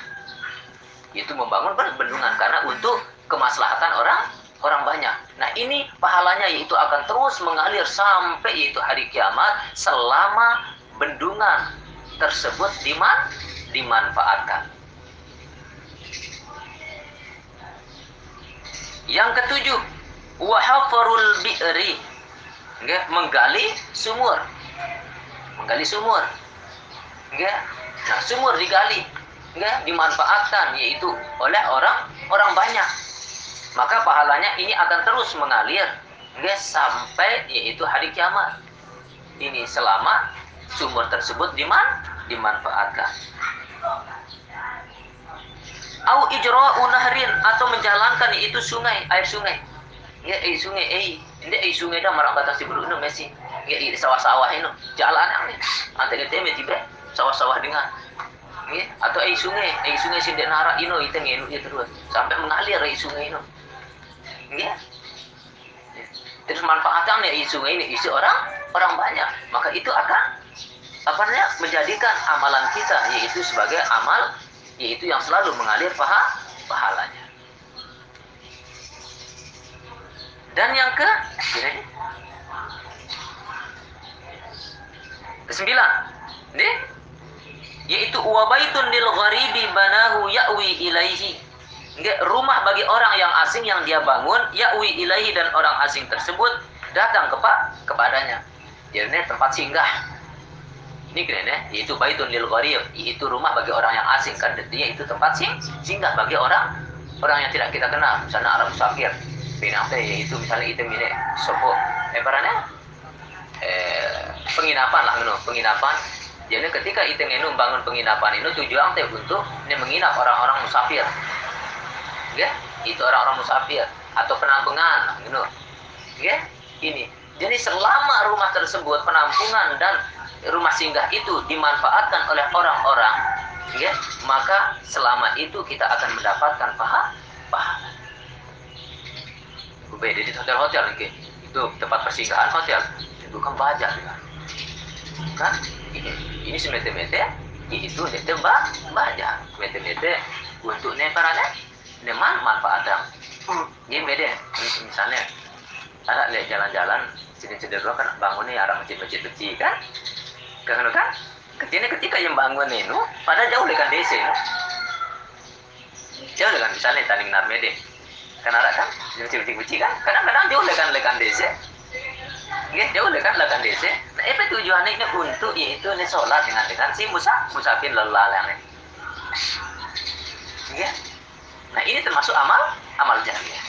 itu membangun bendungan karena untuk kemaslahatan orang orang banyak. Nah ini pahalanya yaitu akan terus mengalir sampai yaitu hari kiamat selama bendungan tersebut diman dimanfaatkan. Yang ketujuh, wahafarul bi'ri. Nggak, menggali sumur. Menggali sumur. Nggak? Nah, sumur digali. Nggak, dimanfaatkan yaitu oleh orang orang banyak. Maka pahalanya ini akan terus mengalir nggak, sampai yaitu hari kiamat. Ini selama sumur tersebut diman dimanfaatkan. Au ijra'u nahrin atau menjalankan itu sungai, air sungai. Ya, air sungai, eh, ini air sungai dah marang batas di bulu mesi. Ya, di sawah-sawah ini, jalan ini. Antara teme tiba sawah-sawah dengan ya, atau air sungai, air sungai sindek nara ino itu ngenu ya terus sampai mengalir air sungai ini. Ya. Terus manfaatnya air sungai ini isi orang orang banyak, maka itu akan apa namanya menjadikan amalan kita yaitu sebagai amal yaitu yang selalu mengalir paha, pahalanya. Dan yang ke kesembilan, nih, yaitu wabaitun lil gharibi banahu ya'wi ilaihi. Rumah bagi orang yang asing yang dia bangun ya'wi ilaihi dan orang asing tersebut datang kepa kepadanya. Jadi tempat singgah. Ini keren ya. Yaitu baitun lil gharib. Yaitu rumah bagi orang yang asing kan? Dia itu tempat sing singgah bagi orang orang yang tidak kita kenal. Misalnya Arab musafir teh yaitu misalnya itu ini sopo. Eh eh penginapan lah nu penginapan. Jadi ketika itu ngenu bangun penginapan itu tujuan teh untuk ini menginap orang-orang musafir ya itu orang-orang musafir atau penampungan gitu ya ini jadi selama rumah tersebut penampungan dan rumah singgah itu dimanfaatkan oleh orang-orang, ya, maka selama itu kita akan mendapatkan pahala. pahala. Beda di hotel-hotel nih, itu tempat persinggahan hotel, bukan pajak ya. Kan? Ini, ini semete-mete, itu nete bah, baja, mete-mete untuk neparane, neman manfaatnya. Ini beda, misalnya ada lihat jalan-jalan sini cenderung kan bangunnya arah masjid-masjid kecil kan? Karena kan? Ketika ketika yang bangun itu pada jauh lekan desa itu jauh lekan misalnya tanding narmede. Karena ada kan? Yang kecil kan? Kadang-kadang jauh lekan lekan desa Ya, jauh lekan lekan desa. Nah, apa tujuannya ini untuk yaitu ini sholat dengan dengan si musa musafir lelah yang ini. Nah ini termasuk amal amal jariah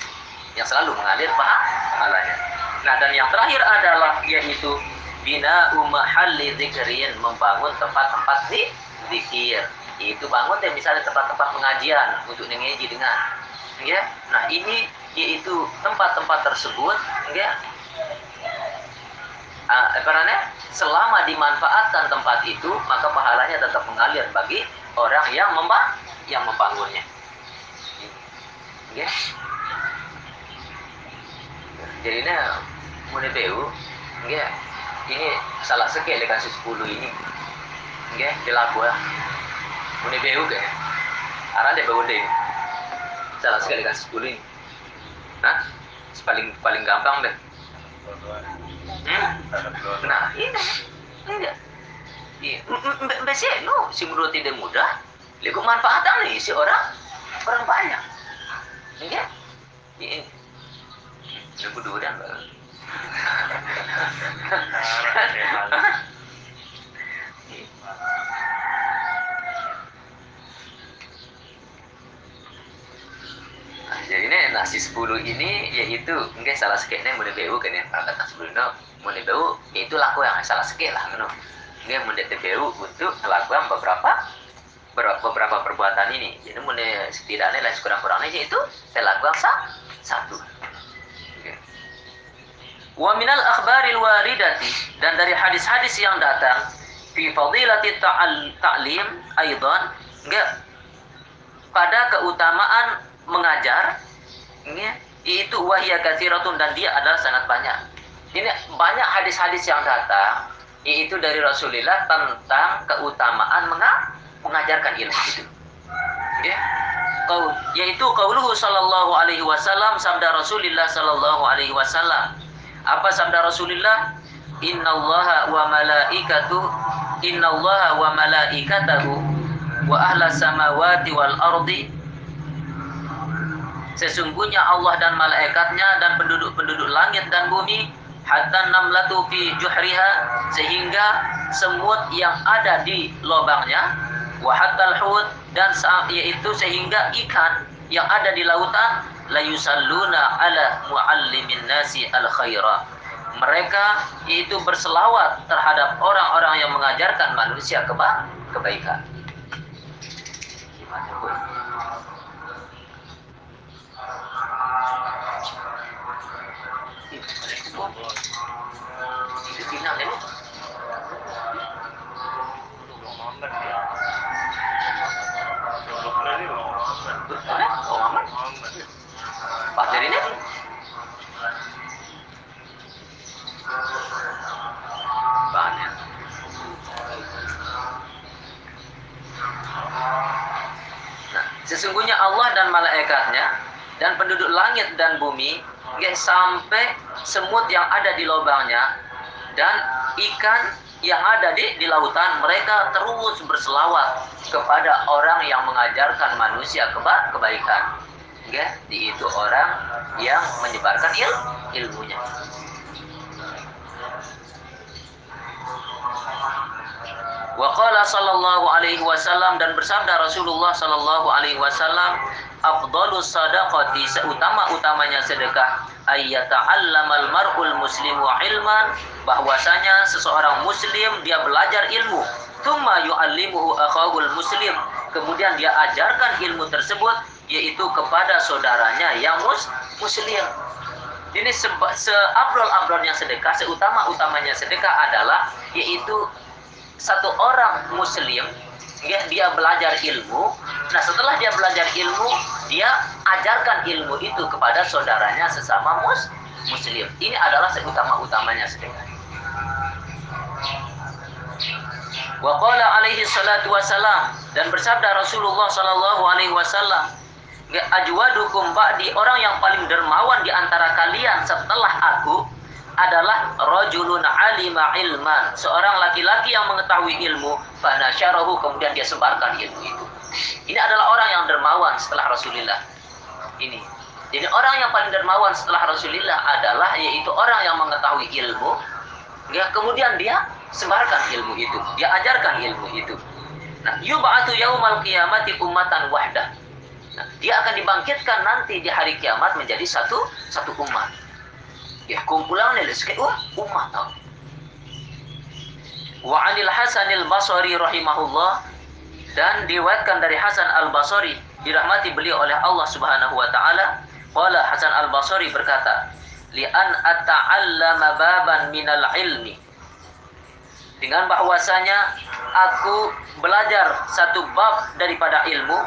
yang selalu mengalir pahalanya. Nah dan yang terakhir adalah yaitu bina umahalli zikrin membangun tempat-tempat di zikir itu bangun deh misalnya tempat-tempat pengajian untuk mengaji dengan ya. Nah ini yaitu tempat-tempat tersebut ya. Uh, apa selama dimanfaatkan tempat itu maka pahalanya tetap mengalir bagi orang yang membang yang membangunnya ya jadi ini munebeu ya ini salah sekali dengan si 10 ini. Ya dilaku ya ini beu ke arah dia beu deh. Salah sekali dengan si 10 ini. Nah paling paling gampang deh. Hmm? nah ini. Ini. Iya, biasanya lo si menurut tidak mudah, lihat manfaatan nih si orang. Orang banyak, ya, ini, ini berdua dan jadi ini nasi 10 ini yaitu mungkin salah sekiranya mulai beu kan ya perangkat nasi 10 no mulai beu yaitu laku yang salah sekir lah no mungkin mulai beu untuk melakukan beberapa beberapa perbuatan ini. Jadi mulai setidaknya lah kurang-kurangnya yaitu saya lakukan satu. Wa minal akhbaril waridati dan dari hadis-hadis yang datang fi fadilati ta'lim aidan enggak. Pada keutamaan mengajar ya, itu wahya katsiratun dan dia adalah sangat banyak. Ini banyak hadis-hadis yang datang yaitu dari Rasulullah tentang keutamaan mengajarkan ilmu itu. Ya. Kau yaitu qauluhu sallallahu alaihi wasallam sabda Rasulullah sallallahu alaihi wasallam. Apa sabda Rasulullah? Innallaha wa malaikatu innallaha wa malaikatahu wa ahla samawati wal ardi Sesungguhnya Allah dan malaikatnya dan penduduk-penduduk langit dan bumi hatta namlatu fi juhriha sehingga semut yang ada di lubangnya wa hatta hut dan yaitu sehingga ikan yang ada di lautan la yusalluna ala muallimin nasi al khaira mereka itu berselawat terhadap orang-orang yang mengajarkan manusia keba kebaikan. Pak sesungguhnya Allah dan malaikatnya dan penduduk langit dan bumi nggak sampai semut yang ada di lubangnya dan ikan yang ada di, di lautan mereka terus berselawat kepada orang yang mengajarkan manusia keba, kebaikan. Ya itu orang yang menyebarkan il, ilmunya Waqala sallallahu alaihi wasallam dan bersabda Rasulullah sallallahu alaihi wasallam afdalus sadaqati seutama-utamanya sedekah ayyata'allamal mar'ul muslimu ilman bahwasanya seseorang muslim dia belajar ilmu thumma yu'allimuhu akhahul muslim kemudian dia ajarkan ilmu tersebut yaitu kepada saudaranya yang mus muslim. Ini seabrol-abrolnya sedekah seutama-utamanya sedekah adalah yaitu satu orang muslim ya, dia belajar ilmu. Nah setelah dia belajar ilmu dia ajarkan ilmu itu kepada saudaranya sesama mus muslim. Ini adalah seutama-utamanya sedekah Waqala alaihi salatu wassalam dan bersabda Rasulullah sallallahu alaihi wasallam ajwadukum ba'di orang yang paling dermawan di antara kalian setelah aku adalah rajulun alima ilman, seorang laki-laki yang mengetahui ilmu, fanasyarahu kemudian dia sebarkan ilmu itu. Ini adalah orang yang dermawan setelah Rasulullah. Ini. Jadi orang yang paling dermawan setelah Rasulullah adalah yaitu orang yang mengetahui ilmu, ya kemudian dia sebarkan ilmu itu, dia ajarkan ilmu itu. Nah, yub'atu yaumal qiyamati ummatan wahdah. Nah, dia akan dibangkitkan nanti di hari kiamat menjadi satu satu umat ya kumpulan ni sikit oh umat tau. Wa anil hasanil basri rahimahullah. Dan diwatkan dari Hasan al Basri dirahmati beliau oleh Allah Subhanahu wa taala. Qala Hasan al Basri berkata li an ata'allama baban minal ilmi. Dengan bahwasanya aku belajar satu bab daripada ilmu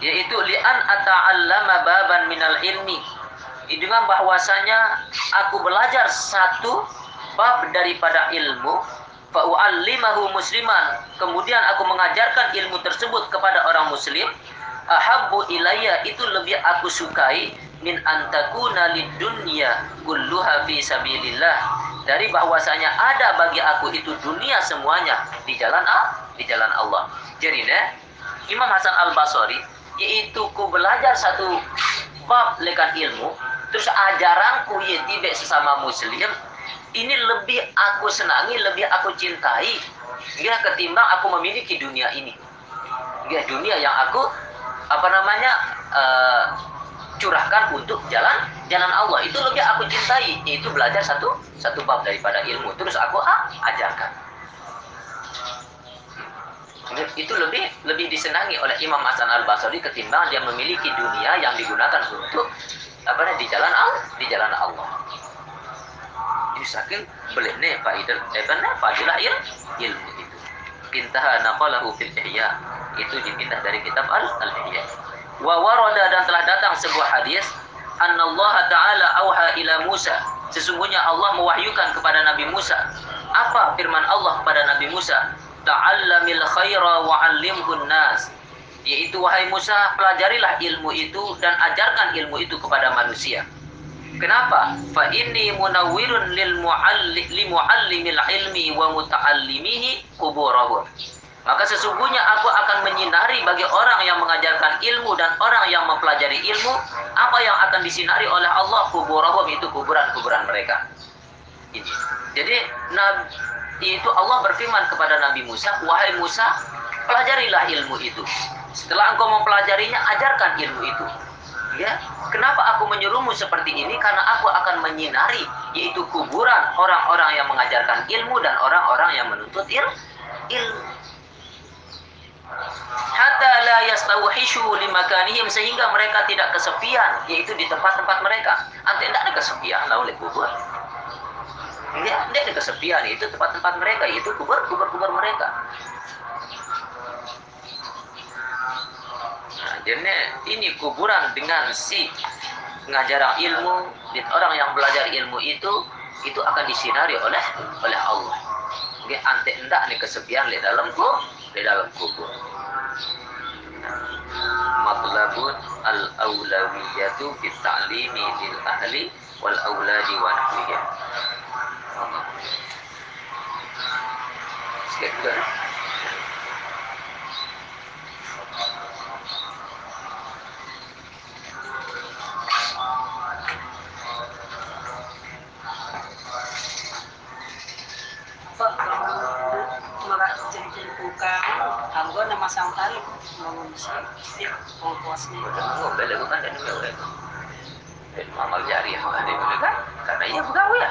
yaitu li'an ata'allama baban minal ilmi. Dengan bahwasanya aku belajar satu bab daripada ilmu fa'u'allimahu musliman. Kemudian aku mengajarkan ilmu tersebut kepada orang muslim. Ahabbu ilayya itu lebih aku sukai min antakuna lidunya kulluha fi sabilillah. Dari bahwasanya ada bagi aku itu dunia semuanya di jalan ah, di jalan Allah. Jadi Imam Hasan Al Basri yaitu ku belajar satu bab lekan ilmu terus ajaranku ya tiba sesama muslim ini lebih aku senangi lebih aku cintai ya ketimbang aku memiliki dunia ini. Ya dunia yang aku apa namanya uh, curahkan untuk jalan jalan Allah. Itu lebih aku cintai itu belajar satu satu bab daripada ilmu. Terus aku ah, ajarkan itu lebih lebih disenangi oleh Imam Hasan Al Basri ketimbang dia memiliki dunia yang digunakan untuk apa di jalan Allah di jalan Allah. Ini saking belehne faidah eh benar fadilah il, ilmu itu. Pintaha naqalahu fil ihya itu dipindah dari kitab al al ihya. Wa warada dan telah datang sebuah hadis annallaha ta'ala auha ila Musa. Sesungguhnya Allah mewahyukan kepada Nabi Musa. Apa firman Allah kepada Nabi Musa? Ta'allamil khaira wa 'allimhun nas. Yaitu wahai Musa, pelajarilah ilmu itu dan ajarkan ilmu itu kepada manusia. Kenapa? Fa inni munawwirun lil muallim li muallimil ilmi wa muta'allimihi kuburahum. Maka sesungguhnya aku akan menyinari bagi orang yang mengajarkan ilmu dan orang yang mempelajari ilmu apa yang akan disinari oleh Allah kuburahum itu kuburan-kuburan mereka. Jadi Nabi itu Allah berfirman kepada Nabi Musa, "Wahai Musa, pelajarilah ilmu itu. Setelah engkau mempelajarinya, ajarkan ilmu itu." Ya, kenapa aku menyuruhmu seperti ini? Karena aku akan menyinari yaitu kuburan orang-orang yang mengajarkan ilmu dan orang-orang yang menuntut il ilmu hatta la yastawhishu limakanihim sehingga mereka tidak kesepian yaitu di tempat-tempat mereka ante tidak ada kesepian oleh kubur dia tidak ada kesepian. Itu tempat-tempat mereka. Itu kubur kubur kubur mereka. Nah, jadi ini kuburan dengan si pengajaran ilmu orang yang belajar ilmu itu itu akan disinari oleh oleh Allah. Dia ante endak nih kesepian di dalam kubur di dalam kubur. Matlabun al aulawiyatu fit ta'limi lil ahli wal auladi wa nahwihim Sikit juga Anggo na masang tali bangun si ongkosnya. Oh, bela bukan dan mewe. Dan amal jari yang ada itu kan? Karena ia pegawai ya.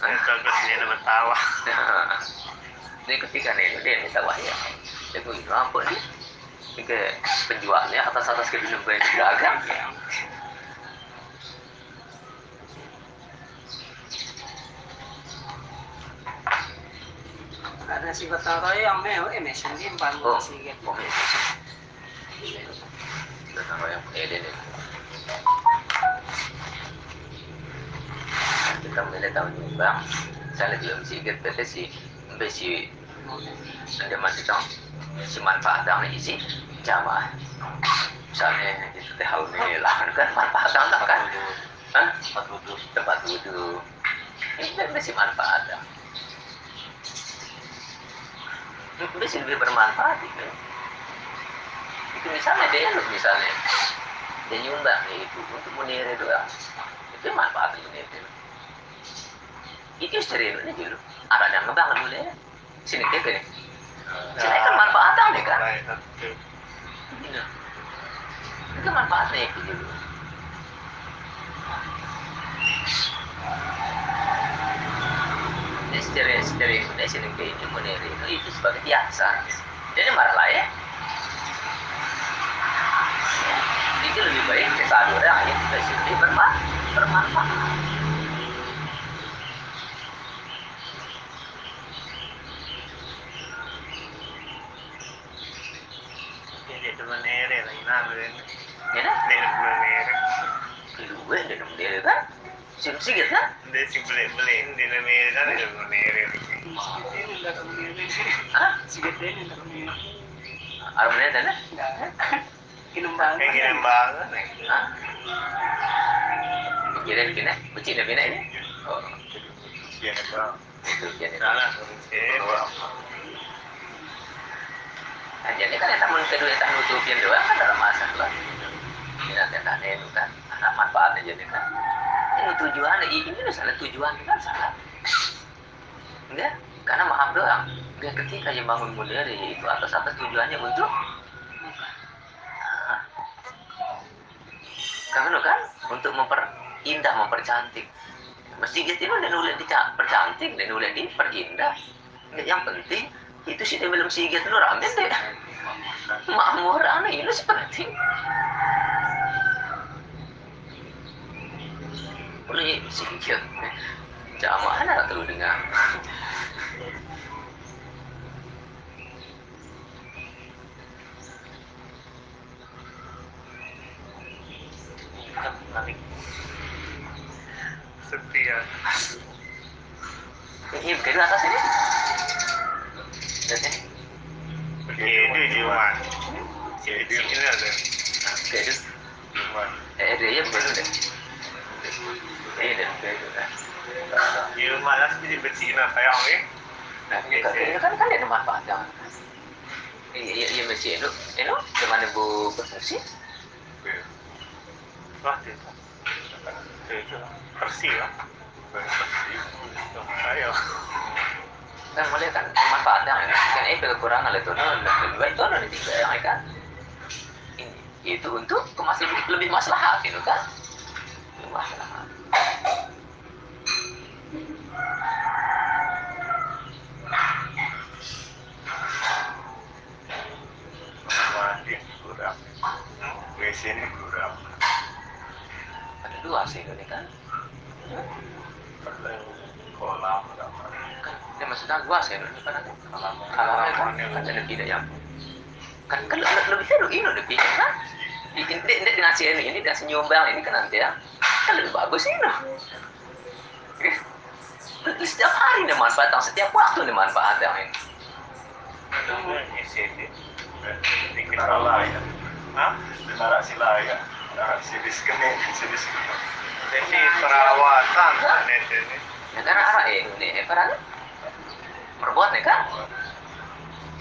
*laughs* kalau *laughs* dia bertawa. Ini ketika nih dia minta wahya. Dia gue apa nih? Ini ke penjualnya atas atas ke dunia banyak dagang. Ada si Batara yang mau eh mesin dia Oh, si gitu. oh. Kita tahu yang eh dia nih. Kita mulai tahun nyumbang. Saya lagi mesti ingat kata si besi ada masih tahu si manfaatnya isi jamaah. Misalnya itu teh hal ini lah kan manfaatnya kan? Hah? Tempat wudhu. Tempat wudhu. Ini kan besi manfaat. Besi lebih bermanfaat itu. Itu misalnya dia misalnya dia nyumbang ya itu untuk menire doang. Itu manfaat ini itu. Itu serius ini dulu. Ada yang ngebang dulu ya. Sini dia gini. Sini kan manfaatnya nih kan. Iya. Itu manfaatnya itu dulu. Ini secara secara Indonesia nih kayak ini meniri itu sebagai biasa. Jadi marah lah ya. Itu lebih baik kita adu orang ya kita lebih bermanfaat. Bermanfaat. Jadi menere lagi namun. Dah. Dia menere. Kedua dia nama dia. Sikit sikit. Dia si beli beli di menere dia menere. Si Gede ndak ke mana. Hah? Si Gede ndak ke mana. Arabnya Kira kira, becik dah ini. Oh, Dia Nah, jadi kan tamu kedua doang kan dalam masalah. Ini nanti kan itu kan ada manfaatnya jadi kan. Ini tujuannya ini salah tujuan kan salah. Enggak, karena maaf doang. Enggak ketika yang bangun mulia itu atas atas tujuannya untuk Nah, kan untuk memperindah mempercantik masjid itu dan boleh dipercantik dan boleh diperindah yang penting itu sih belum sigit lu rame deh *laughs* makmur aneh itu seperti. Boleh sigit. Jamaah ada tuh dengan balik setia ini kedua atas ini. Ini. begini Jumat jadi ini ada. Kedua Jumat eh dia begitu deh. Ini deh kedua Jumat lah sih betina ni Nah, ini kan, kan, kan ada manfaat yang Iya, iya, masih itu, itu, di mana bu berfungsi? wah tu itu bersih lah bersih saya Kan mulai kan manfaatnya, kan itu kekurangan itu, nah, lebih baik itu, nah, tiga yang kan. Ini, itu untuk masih lebih maslahat, kan? Lebih maslahat. kurang WC ni kurang Ada dua sih ini kan? perlu kolam dapat Kan, ini maksudnya dua sih ini kan? kolam Kalau kan, kan ada tidak yang kan kan le- lebih seru ini lebih kan ini, ini, ini dengan si ini ini dengan si nyumbang ini kan nanti ya. Kan lebih bagus ini setiap hari nih manfaat setiap waktu nih manfaat yang ini ada WC ni bikin Nara kolam layan, Hah? nara si layan, nara si diskene, si diskene. Jadi perawatan ini ya karena arah ini eh karena berbuat nih kan?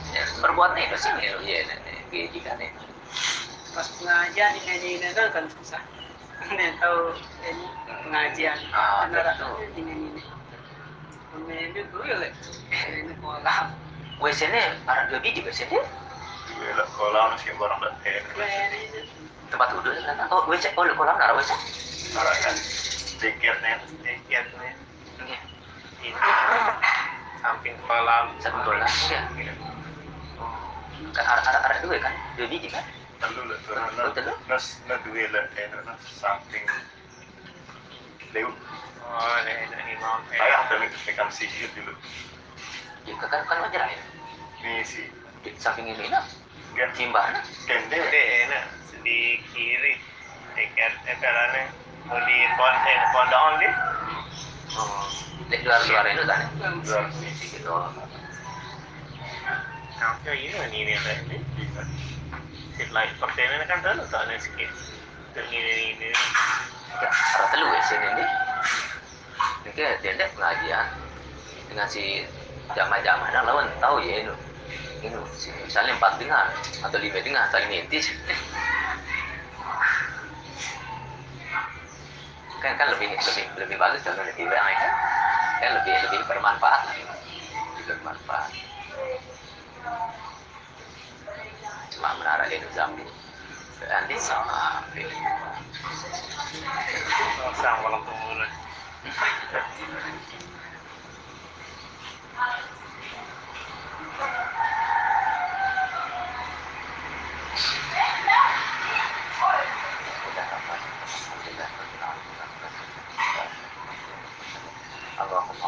Ya, berbuat nih itu sih ya nih gaji kan nih pas pengajian ini aja ini kan kan susah. *laughs* Ini tahu ini pengajian. Ah, kan ada betul. ini ini Pemain itu ya lek. Ini kolam. WC nya arah dua biji WC nya Dua lah kolam si barang dah tempat duduk kan oh WC oh kolam arah WC? Nara kan. Tiketnya. tiket nih itu samping kolam. Satu bola ya kan arah arah arah dua kan? Dua biji kan? Lalu lah na nas na dua lah ten na samping. Leu, oh ini ini imam ayah tekan sikit dulu. ya kan kan wajar ya. Ni si di samping ini timbang nah kende. Jadi enak. Di kiri. Tiket ekalane mau di pondok pondok ni oh di luar luar itu kan? Ya Dua gitu Kampnya ini ni ni lah ni Seat light pertama kan dulu tak ada sikit. Ini ini ya arah telu WC ini nih ini kayak dia dia pengajian. Dengan si jamaah-jamaah lawan tahu ya ini ini misalnya empat dengar atau lima dengar saling mintis kan kan lebih lebih lebih bagus kalau lebih banyak kan kan lebih lebih bermanfaat lebih bermanfaat. Cuma menara itu Zambi. Andi sama Sang malam turun *laughs*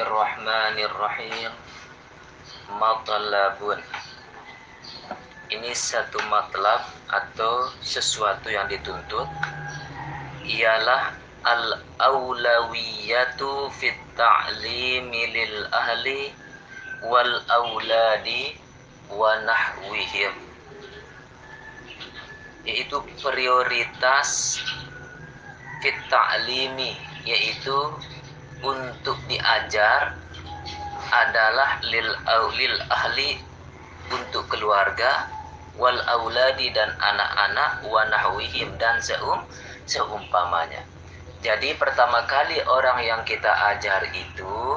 Bismillahirrahmanirrahim. Matlabun. Ini satu matlab atau sesuatu yang dituntut. Ialah Al-awlawiyatu fit ta'limi lil ahli Wal awladi wa nahwihim. Yaitu prioritas fit ta'limi Yaitu untuk diajar adalah lil lil ahli untuk keluarga wal auladi dan anak-anak wa nahwihim dan seum seumpamanya. Jadi pertama kali orang yang kita ajar itu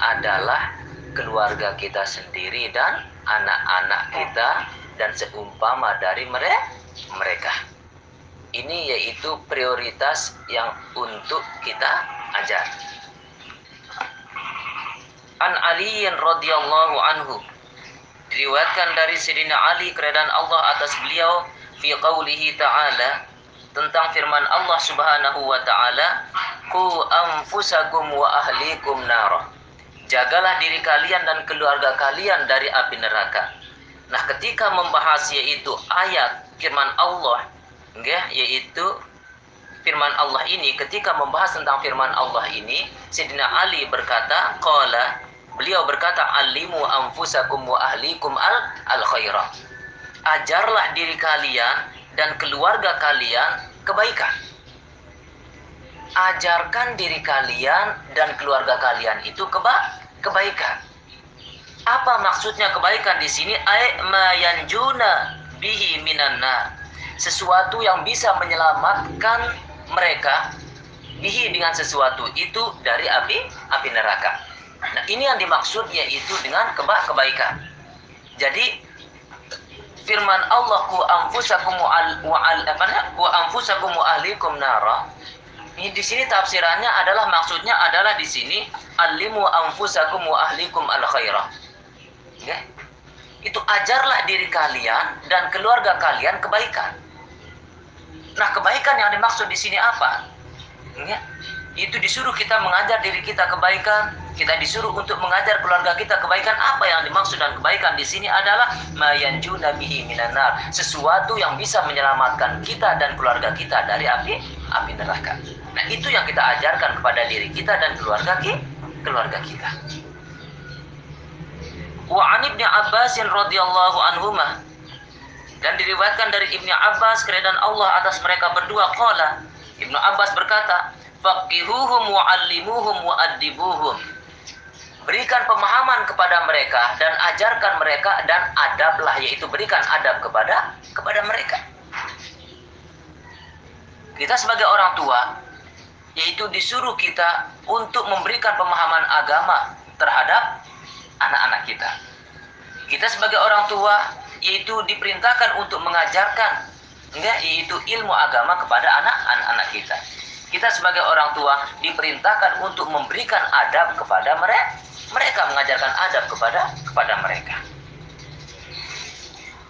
adalah keluarga kita sendiri dan anak-anak kita dan seumpama dari mereka. Ini yaitu prioritas yang untuk kita ajar. An Ali radhiyallahu anhu. Diriwayatkan dari Sayyidina Ali keredaan Allah atas beliau fi qaulihi ta'ala tentang firman Allah Subhanahu wa taala ku anfusakum wa ahlikum nar jagalah diri kalian dan keluarga kalian dari api neraka. Nah ketika membahas yaitu ayat firman Allah nggih yaitu firman Allah ini ketika membahas tentang firman Allah ini Sayyidina Ali berkata qala Beliau berkata, "Alimu anfusakum wa ahlikum al al khairah." Ajarlah diri kalian dan keluarga kalian kebaikan. Ajarkan diri kalian dan keluarga kalian itu keba kebaikan. Apa maksudnya kebaikan di sini? Ay mayanjuna bihi minan nar. Sesuatu yang bisa menyelamatkan mereka bihi dengan sesuatu itu dari api api neraka. Nah, ini yang dimaksud yaitu dengan keba kebaikan. Jadi firman Allah ku anfusakum wa al apa ku anfusakum wa ahlikum nara. Ini di sini tafsirannya adalah maksudnya adalah di sini alimu anfusakum wa ahlikum al khairah. Ya. Itu ajarlah diri kalian dan keluarga kalian kebaikan. Nah, kebaikan yang dimaksud di sini apa? Ya itu disuruh kita mengajar diri kita kebaikan, kita disuruh untuk mengajar keluarga kita kebaikan. Apa yang dimaksud dan kebaikan di sini adalah mayanjuna bihi minanar, sesuatu yang bisa menyelamatkan kita dan keluarga kita dari api api neraka. Nah, itu yang kita ajarkan kepada diri kita dan keluarga kita, keluarga kita. Wa an Ibnu Abbas radhiyallahu anhuma dan diriwayatkan dari Ibnu Abbas keredaan Allah atas mereka berdua qala Ibnu Abbas berkata faqihuhum wa'allimuhum wa'addibuhum berikan pemahaman kepada mereka dan ajarkan mereka dan adablah yaitu berikan adab kepada kepada mereka. Kita sebagai orang tua yaitu disuruh kita untuk memberikan pemahaman agama terhadap anak-anak kita. Kita sebagai orang tua yaitu diperintahkan untuk mengajarkan enggak? Yaitu ilmu agama kepada anak-anak kita kita sebagai orang tua diperintahkan untuk memberikan adab kepada mereka mereka mengajarkan adab kepada kepada mereka.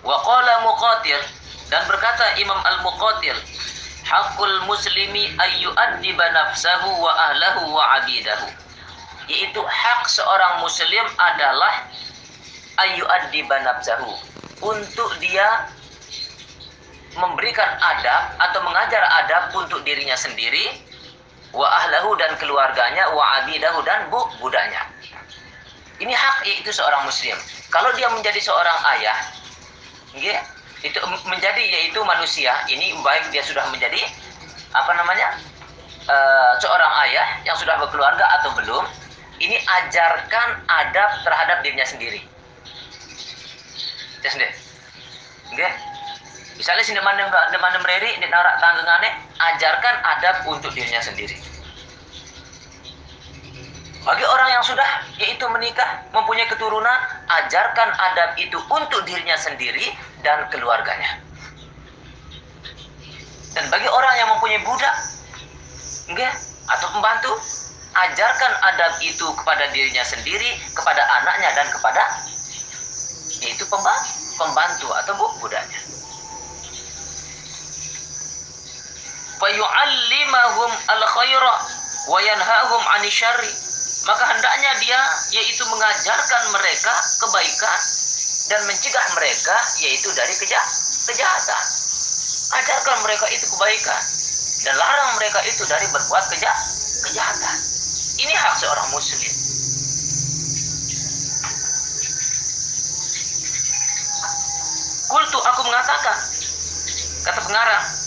Wa qala muqatil dan berkata Imam Al-Muqatil hakul muslimi ayyu'addiba nafsahu wa ahlahu wa abidahu. Yaitu hak seorang muslim adalah ayyu'addiba nafsahu untuk dia memberikan adab atau mengajar adab untuk dirinya sendiri wa ahlahu dan keluarganya wa abidahu dan bu budanya ini hak yaitu seorang muslim. Kalau dia menjadi seorang ayah ya, itu menjadi yaitu manusia ini baik dia sudah menjadi apa namanya uh, seorang ayah yang sudah berkeluarga atau belum ini ajarkan adab terhadap dirinya sendiri. Dia sendiri. Okay? Misalnya sini mana mana mereri di narak tanggengane ajarkan adab untuk dirinya sendiri. Bagi orang yang sudah yaitu menikah, mempunyai keturunan, ajarkan adab itu untuk dirinya sendiri dan keluarganya. Dan bagi orang yang mempunyai budak, enggak, atau pembantu, ajarkan adab itu kepada dirinya sendiri, kepada anaknya dan kepada yaitu pembantu, pembantu atau budaknya. Fayu'allimahum al-khaira wa yanhahum 'anil maka hendaknya dia yaitu mengajarkan mereka kebaikan dan mencegah mereka yaitu dari keja kejahatan. Ajarkan mereka itu kebaikan dan larang mereka itu dari berbuat keja kejahatan. Ini hak seorang muslim. Kultu aku mengatakan kata pengarang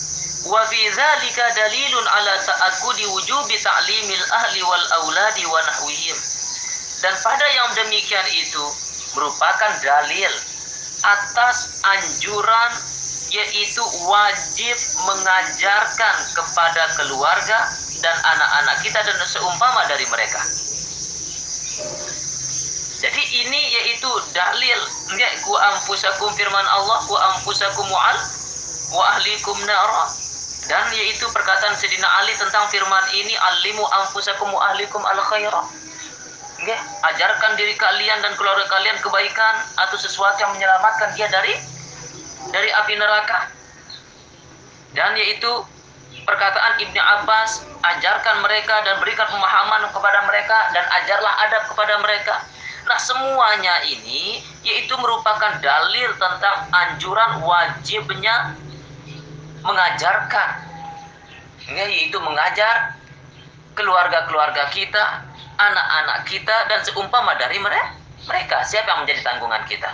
wa fi dzalika dalilun ala ta'akkudi wujubi ta'limil ahli wal auladi wa nahwihim dan pada yang demikian itu merupakan dalil atas anjuran yaitu wajib mengajarkan kepada keluarga dan anak-anak kita dan seumpama dari mereka. Jadi ini yaitu dalil ya ku ampusakum firman Allah ku ampusakum wa'al wa ahlikum nara dan yaitu perkataan Sayyidina Ali tentang firman ini alimu anfusakum wa ahlikum al khaira. Nggih, ajarkan diri kalian dan keluarga kalian kebaikan atau sesuatu yang menyelamatkan dia dari dari api neraka. Dan yaitu perkataan Ibnu Abbas, ajarkan mereka dan berikan pemahaman kepada mereka dan ajarlah adab kepada mereka. Nah, semuanya ini yaitu merupakan dalil tentang anjuran wajibnya mengajarkan ya, yaitu mengajar keluarga-keluarga kita, anak-anak kita dan seumpama dari mereka. Mereka siapa yang menjadi tanggungan kita?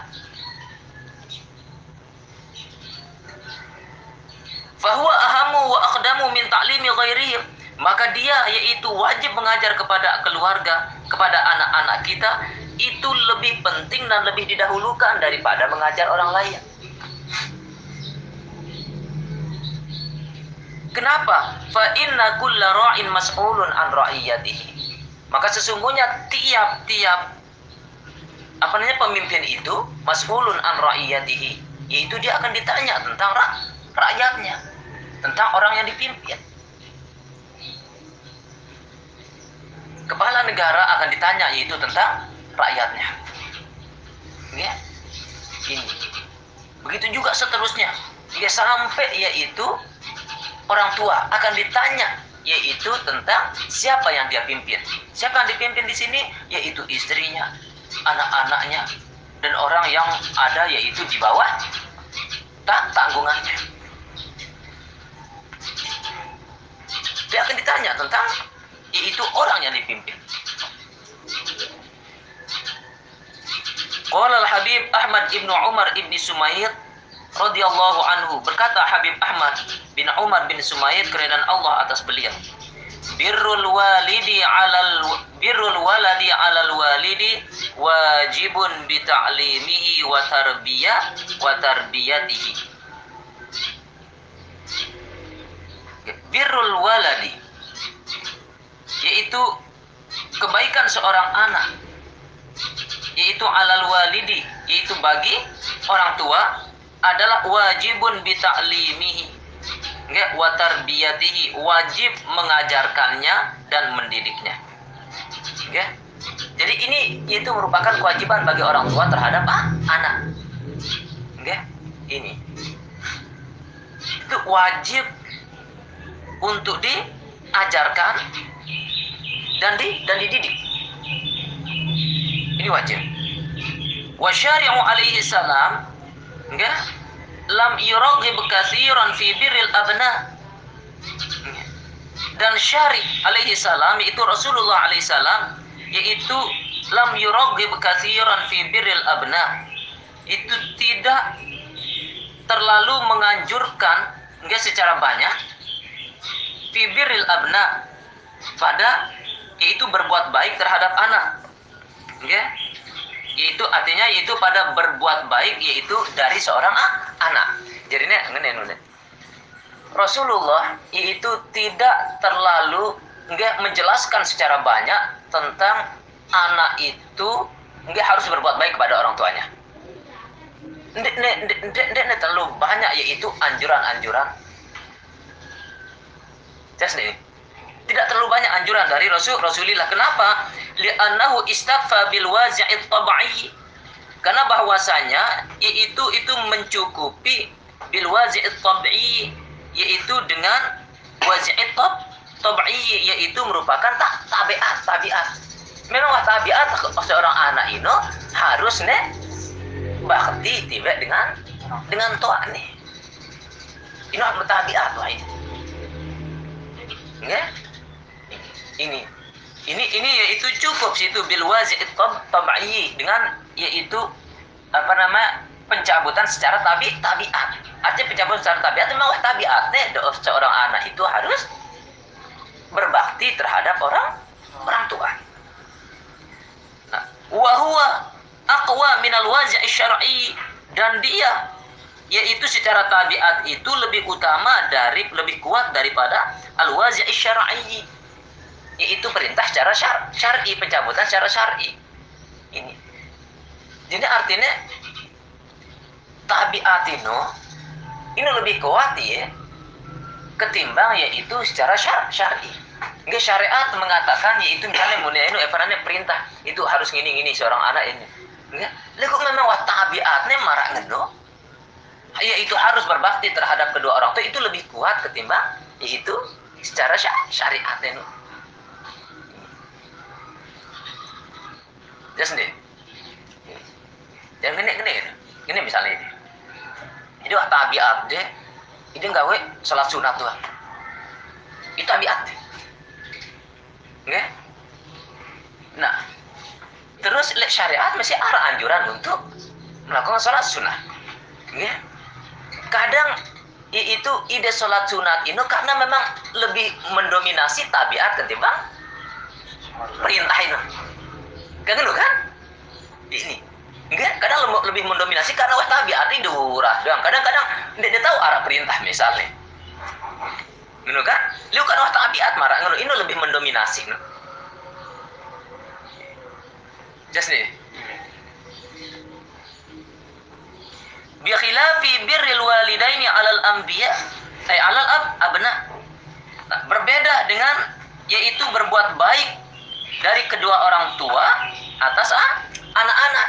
Fahuwa ahamu wa aqdamu min ta'limi ghairihim. Maka dia yaitu wajib mengajar kepada keluarga, kepada anak-anak kita itu lebih penting dan lebih didahulukan daripada mengajar orang lain. Kenapa? Fa inna kulla ra'in mas'ulun an ra'iyatihi. Maka sesungguhnya tiap-tiap apa namanya pemimpin itu mas'ulun an ra'iyatihi, yaitu dia akan ditanya tentang ra rakyatnya, tentang orang yang dipimpin. Kepala negara akan ditanya yaitu tentang rakyatnya. Ya. Ini. Begitu juga seterusnya. Dia sampai yaitu orang tua akan ditanya yaitu tentang siapa yang dia pimpin. Siapa yang dipimpin di sini yaitu istrinya, anak-anaknya dan orang yang ada yaitu di bawah tak tanggungannya. Dia akan ditanya tentang yaitu orang yang dipimpin. Qala al-Habib Ahmad ibnu Umar ibni Sumayyid radhiyallahu anhu berkata Habib Ahmad bin Umar bin Sumayyid keredan Allah atas beliau. Birrul walidi alal birrul waladi alal walidi wajibun bi ta'limihi wa tarbiyah wa tarbiyatihi. Birrul waladi yaitu kebaikan seorang anak. Yaitu alal walidi yaitu bagi orang tua adalah wajibun bita'limihi. Enggak wa tarbiyatihi. Wajib mengajarkannya dan mendidiknya. Enggak? Jadi ini itu merupakan kewajiban bagi orang tua terhadap ah, anak. Enggak? Ini. Itu wajib untuk diajarkan dan di dan dididik. Ini wajib. Wa syari'u alaihi salam enggak. Lam yuraghib katsiran fi birril abna. Dan syari alaihi salam yaitu Rasulullah alaihi salam yaitu lam yuraghib katsiran fi birril abna. Itu tidak terlalu menganjurkan enggak secara banyak fi birril abna pada yaitu berbuat baik terhadap anak. Enggak itu artinya itu pada berbuat baik yaitu dari seorang anak. Jadi ini ngene. Rasulullah itu tidak terlalu nggak menjelaskan secara banyak tentang anak itu nggak harus berbuat baik kepada orang tuanya. Tidak terlalu banyak yaitu anjuran-anjuran. Tes nih. Tidak terlalu banyak anjuran dari Rasul Rasulillah. Kenapa? Li'annahu istaghfa bil wazi'it tab'i. Karena bahwasanya yaitu itu mencukupi bil wazi'it tab'i yaitu dengan wazi'it tab tab'i yaitu merupakan tak tabiat tabiat. Memang tabiat seorang anak ini harus nih bakti tiba dengan dengan tua nih. Ini tabiat wah ini. Ini ini ini yaitu cukup situ bil tab tab'i dengan yaitu apa nama pencabutan secara tabi tabiat. Artinya pencabutan secara tabiat memang tabiatnya seorang anak itu harus berbakti terhadap orang orang tua. Nah, wahwa aqwa minal wazi' syar'i dan dia yaitu secara tabiat itu lebih utama dari lebih kuat daripada al wazi' syar'i yaitu perintah secara syar, syar'i pencabutan secara syar'i. Ini. Jadi artinya tabiat itu ini lebih kuat ya ketimbang yaitu secara syar syar'i. Enggak syariat mengatakan yaitu misalnya mulia itu evarannya perintah itu harus gini gini seorang anak ini. Enggak. Lalu memang wah tabiatnya marah ngeno. Yaitu harus berbakti terhadap kedua orang tua itu lebih kuat ketimbang yaitu secara syar syariat itu. Dia sendiri. Yang gini gini gini. Gini misalnya ini. Jadi wah tabiat deh. Ini gawe sholat sunat tuh. Itu tabiat. Nah, terus syariat masih arah anjuran untuk melakukan sholat sunat. Nggak? Kadang itu ide sholat sunat itu karena memang lebih mendominasi tabiat ketimbang perintah itu. Kan lu kan? Ini. Enggak, kadang lebih mendominasi karena wah tabiat itu durah doang. Kadang-kadang dia tahu arah perintah misalnya. Ngono kan? Lu kan wah tabiat marah ngono, ini lebih mendominasi. No? Just nih. Bi khilafi birril walidaini 'alal anbiya, ay 'alal ab abna. Nah, berbeda dengan yaitu berbuat baik dari kedua orang tua atas ah, anak-anak.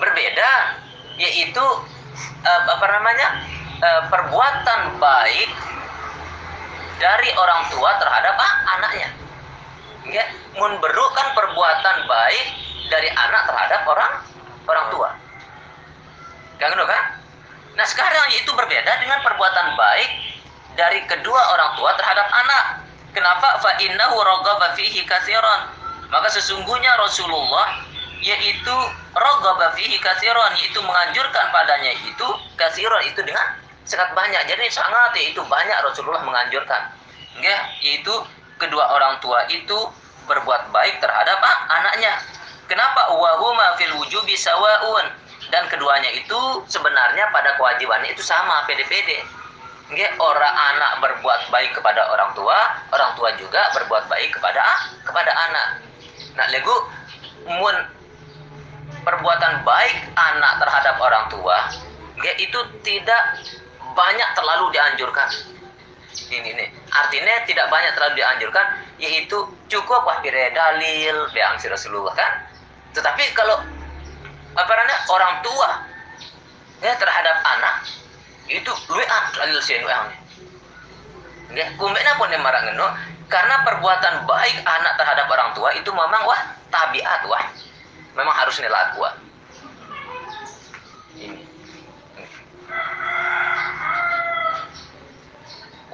Berbeda yaitu uh, apa namanya uh, perbuatan baik dari orang tua terhadap ah, anaknya. Ya memberu kan perbuatan baik dari anak terhadap orang orang tua. Kan kan? Nah sekarang itu berbeda dengan perbuatan baik dari kedua orang tua terhadap anak kenapa? Fa innahu raghaba fihi katsiran. Maka sesungguhnya Rasulullah yaitu ragaba fihi kasiron yaitu menganjurkan padanya itu kasiron itu dengan sangat banyak. Jadi sangat yaitu banyak Rasulullah menganjurkan. Ya yaitu kedua orang tua itu berbuat baik terhadap anaknya. Kenapa? Wahuma fil wujubi sawaun. Dan keduanya itu sebenarnya pada kewajibannya itu sama pede-pede Nggak, orang anak berbuat baik kepada orang tua, orang tua juga berbuat baik kepada kepada anak. Nah, legu mun perbuatan baik anak terhadap orang tua ya itu tidak banyak terlalu dianjurkan. Ini nih artinya tidak banyak terlalu dianjurkan yaitu cukup wah dalil yang Rasulullah kan? Tetapi kalau apa namanya orang tua ya terhadap anak itu luan dalil sih luan ya kumbena pun yang marah ngeno karena perbuatan baik anak terhadap orang tua itu memang wah tabiat wah. Memang harus nilai kuat ini.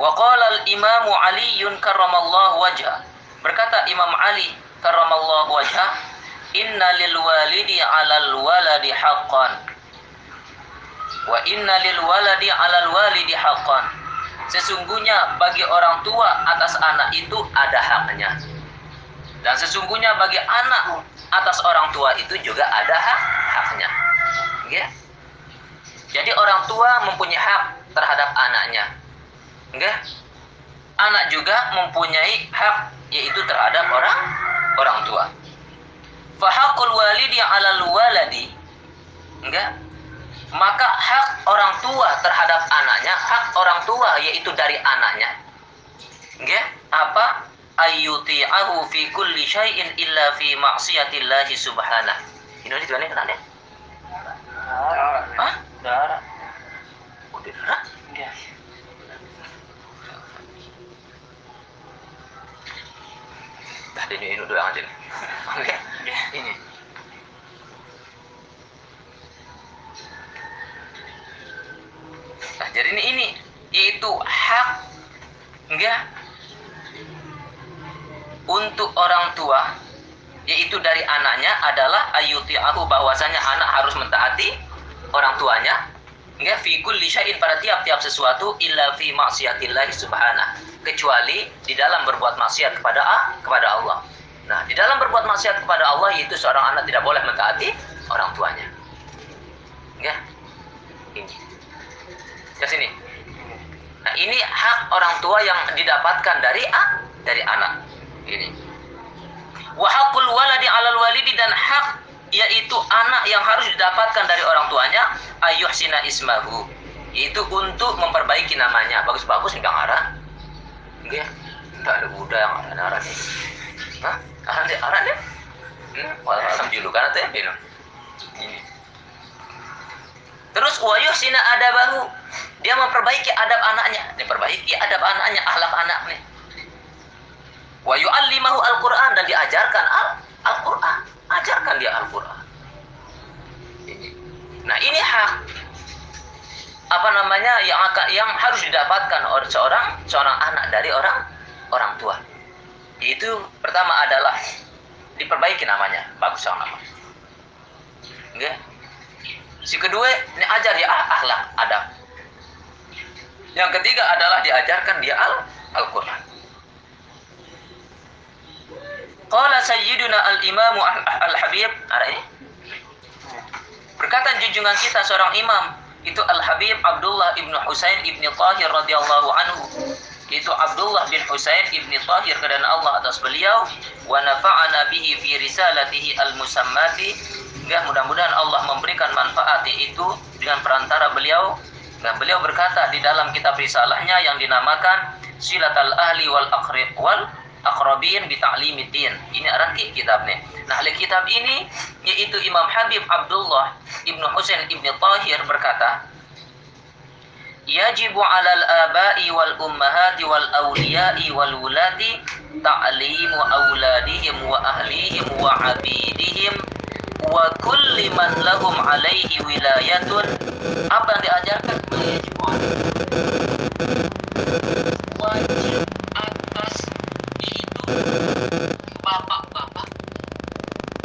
Wa qala al imamu ali karramallahu wajha. Berkata imam ali karramallahu wajha inna lil walidi alal waladi haqqan wa inna lil waladi alal walidi haqqan sesungguhnya bagi orang tua atas anak itu ada haknya dan sesungguhnya bagi anak atas orang tua itu juga ada hak haknya. Ya. Jadi orang tua mempunyai hak terhadap anaknya. enggak anak juga mempunyai hak yaitu terhadap orang orang tua fahaqul walidi 'alal waladi enggak maka hak orang tua terhadap anaknya hak orang tua yaitu dari anaknya enggak apa ayyuti'ahu fi kulli syai'in illa fi ma'siyatillahi subhanahu ini mana kan ya Hah? Darah. Udah darah? Iya. Tadi ini ini doang aja nih. Oke. Ini. Nah, jadi ini ini yaitu hak enggak untuk orang tua yaitu dari anaknya adalah ayuti aku bahwasanya anak harus mentaati orang tuanya enggak fi kulli pada tiap-tiap sesuatu illa fi maksiatillah subhanahu kecuali di dalam berbuat maksiat kepada ah, kepada Allah. Nah, di dalam berbuat maksiat kepada Allah itu seorang anak tidak boleh mentaati orang tuanya. Ya. Ini. Ke sini. Nah, ini hak orang tua yang didapatkan dari ah, dari anak. Ini. Wa haqqul waladi 'alal walidi dan hak yaitu anak yang harus didapatkan dari orang tuanya ayyuhsina ismahu. Itu untuk memperbaiki namanya. Bagus-bagus enggak ngarah. Enggak. Enggak ada Buddha yang arah-arah nih. Hah? Arah deh, arah deh. Hmm, walau julukan atau ya, Bino? Ini. Terus wayuh sina adabahu. Dia memperbaiki adab anaknya. Dia perbaiki adab anaknya, akhlak anaknya. Wa yu'allimahu al-Qur'an dan diajarkan al Al-Qur'an. Ajarkan dia Al-Qur'an. Nah, ini hak apa namanya yang akan yang harus didapatkan oleh seorang seorang anak dari orang orang tua. Itu pertama adalah diperbaiki namanya, bagus sama nama. Oke. Si kedua, ini ajar ah, akhlak, adab. Yang ketiga adalah diajarkan dia al Al-Qur'an. Qala Sayyiduna Al-Imamu Al-Habib, ada ini? Berkata junjungan kita seorang imam itu Al-Habib Abdullah ibnu Husain ibnu Tahir radhiyallahu anhu. Itu Abdullah bin Husain ibni Tahir kepada Allah atas beliau. Wa nafa'ana bihi fi risalatihi al-musammati. Ya mudah-mudahan Allah memberikan manfaat itu dengan perantara beliau dan beliau berkata di dalam kitab risalahnya yang dinamakan Silatal Ahli wal Aqrib wal Aqrabin bi Ta'limiddin. Ini arti kitabnya. Nah, ahli kitab ini yaitu Imam Habib Abdullah Ibnu Husain Ibni Tahir berkata, yajibu 'alal aba'i wal ummahati wal awliya'i wal wulati ta'limu auladihim wa ahlihim wa 'abidihim wa kulli man lahum 'alaihi wilayatun. Apa yang diajarkan? Yajibu wajib atas itu bapak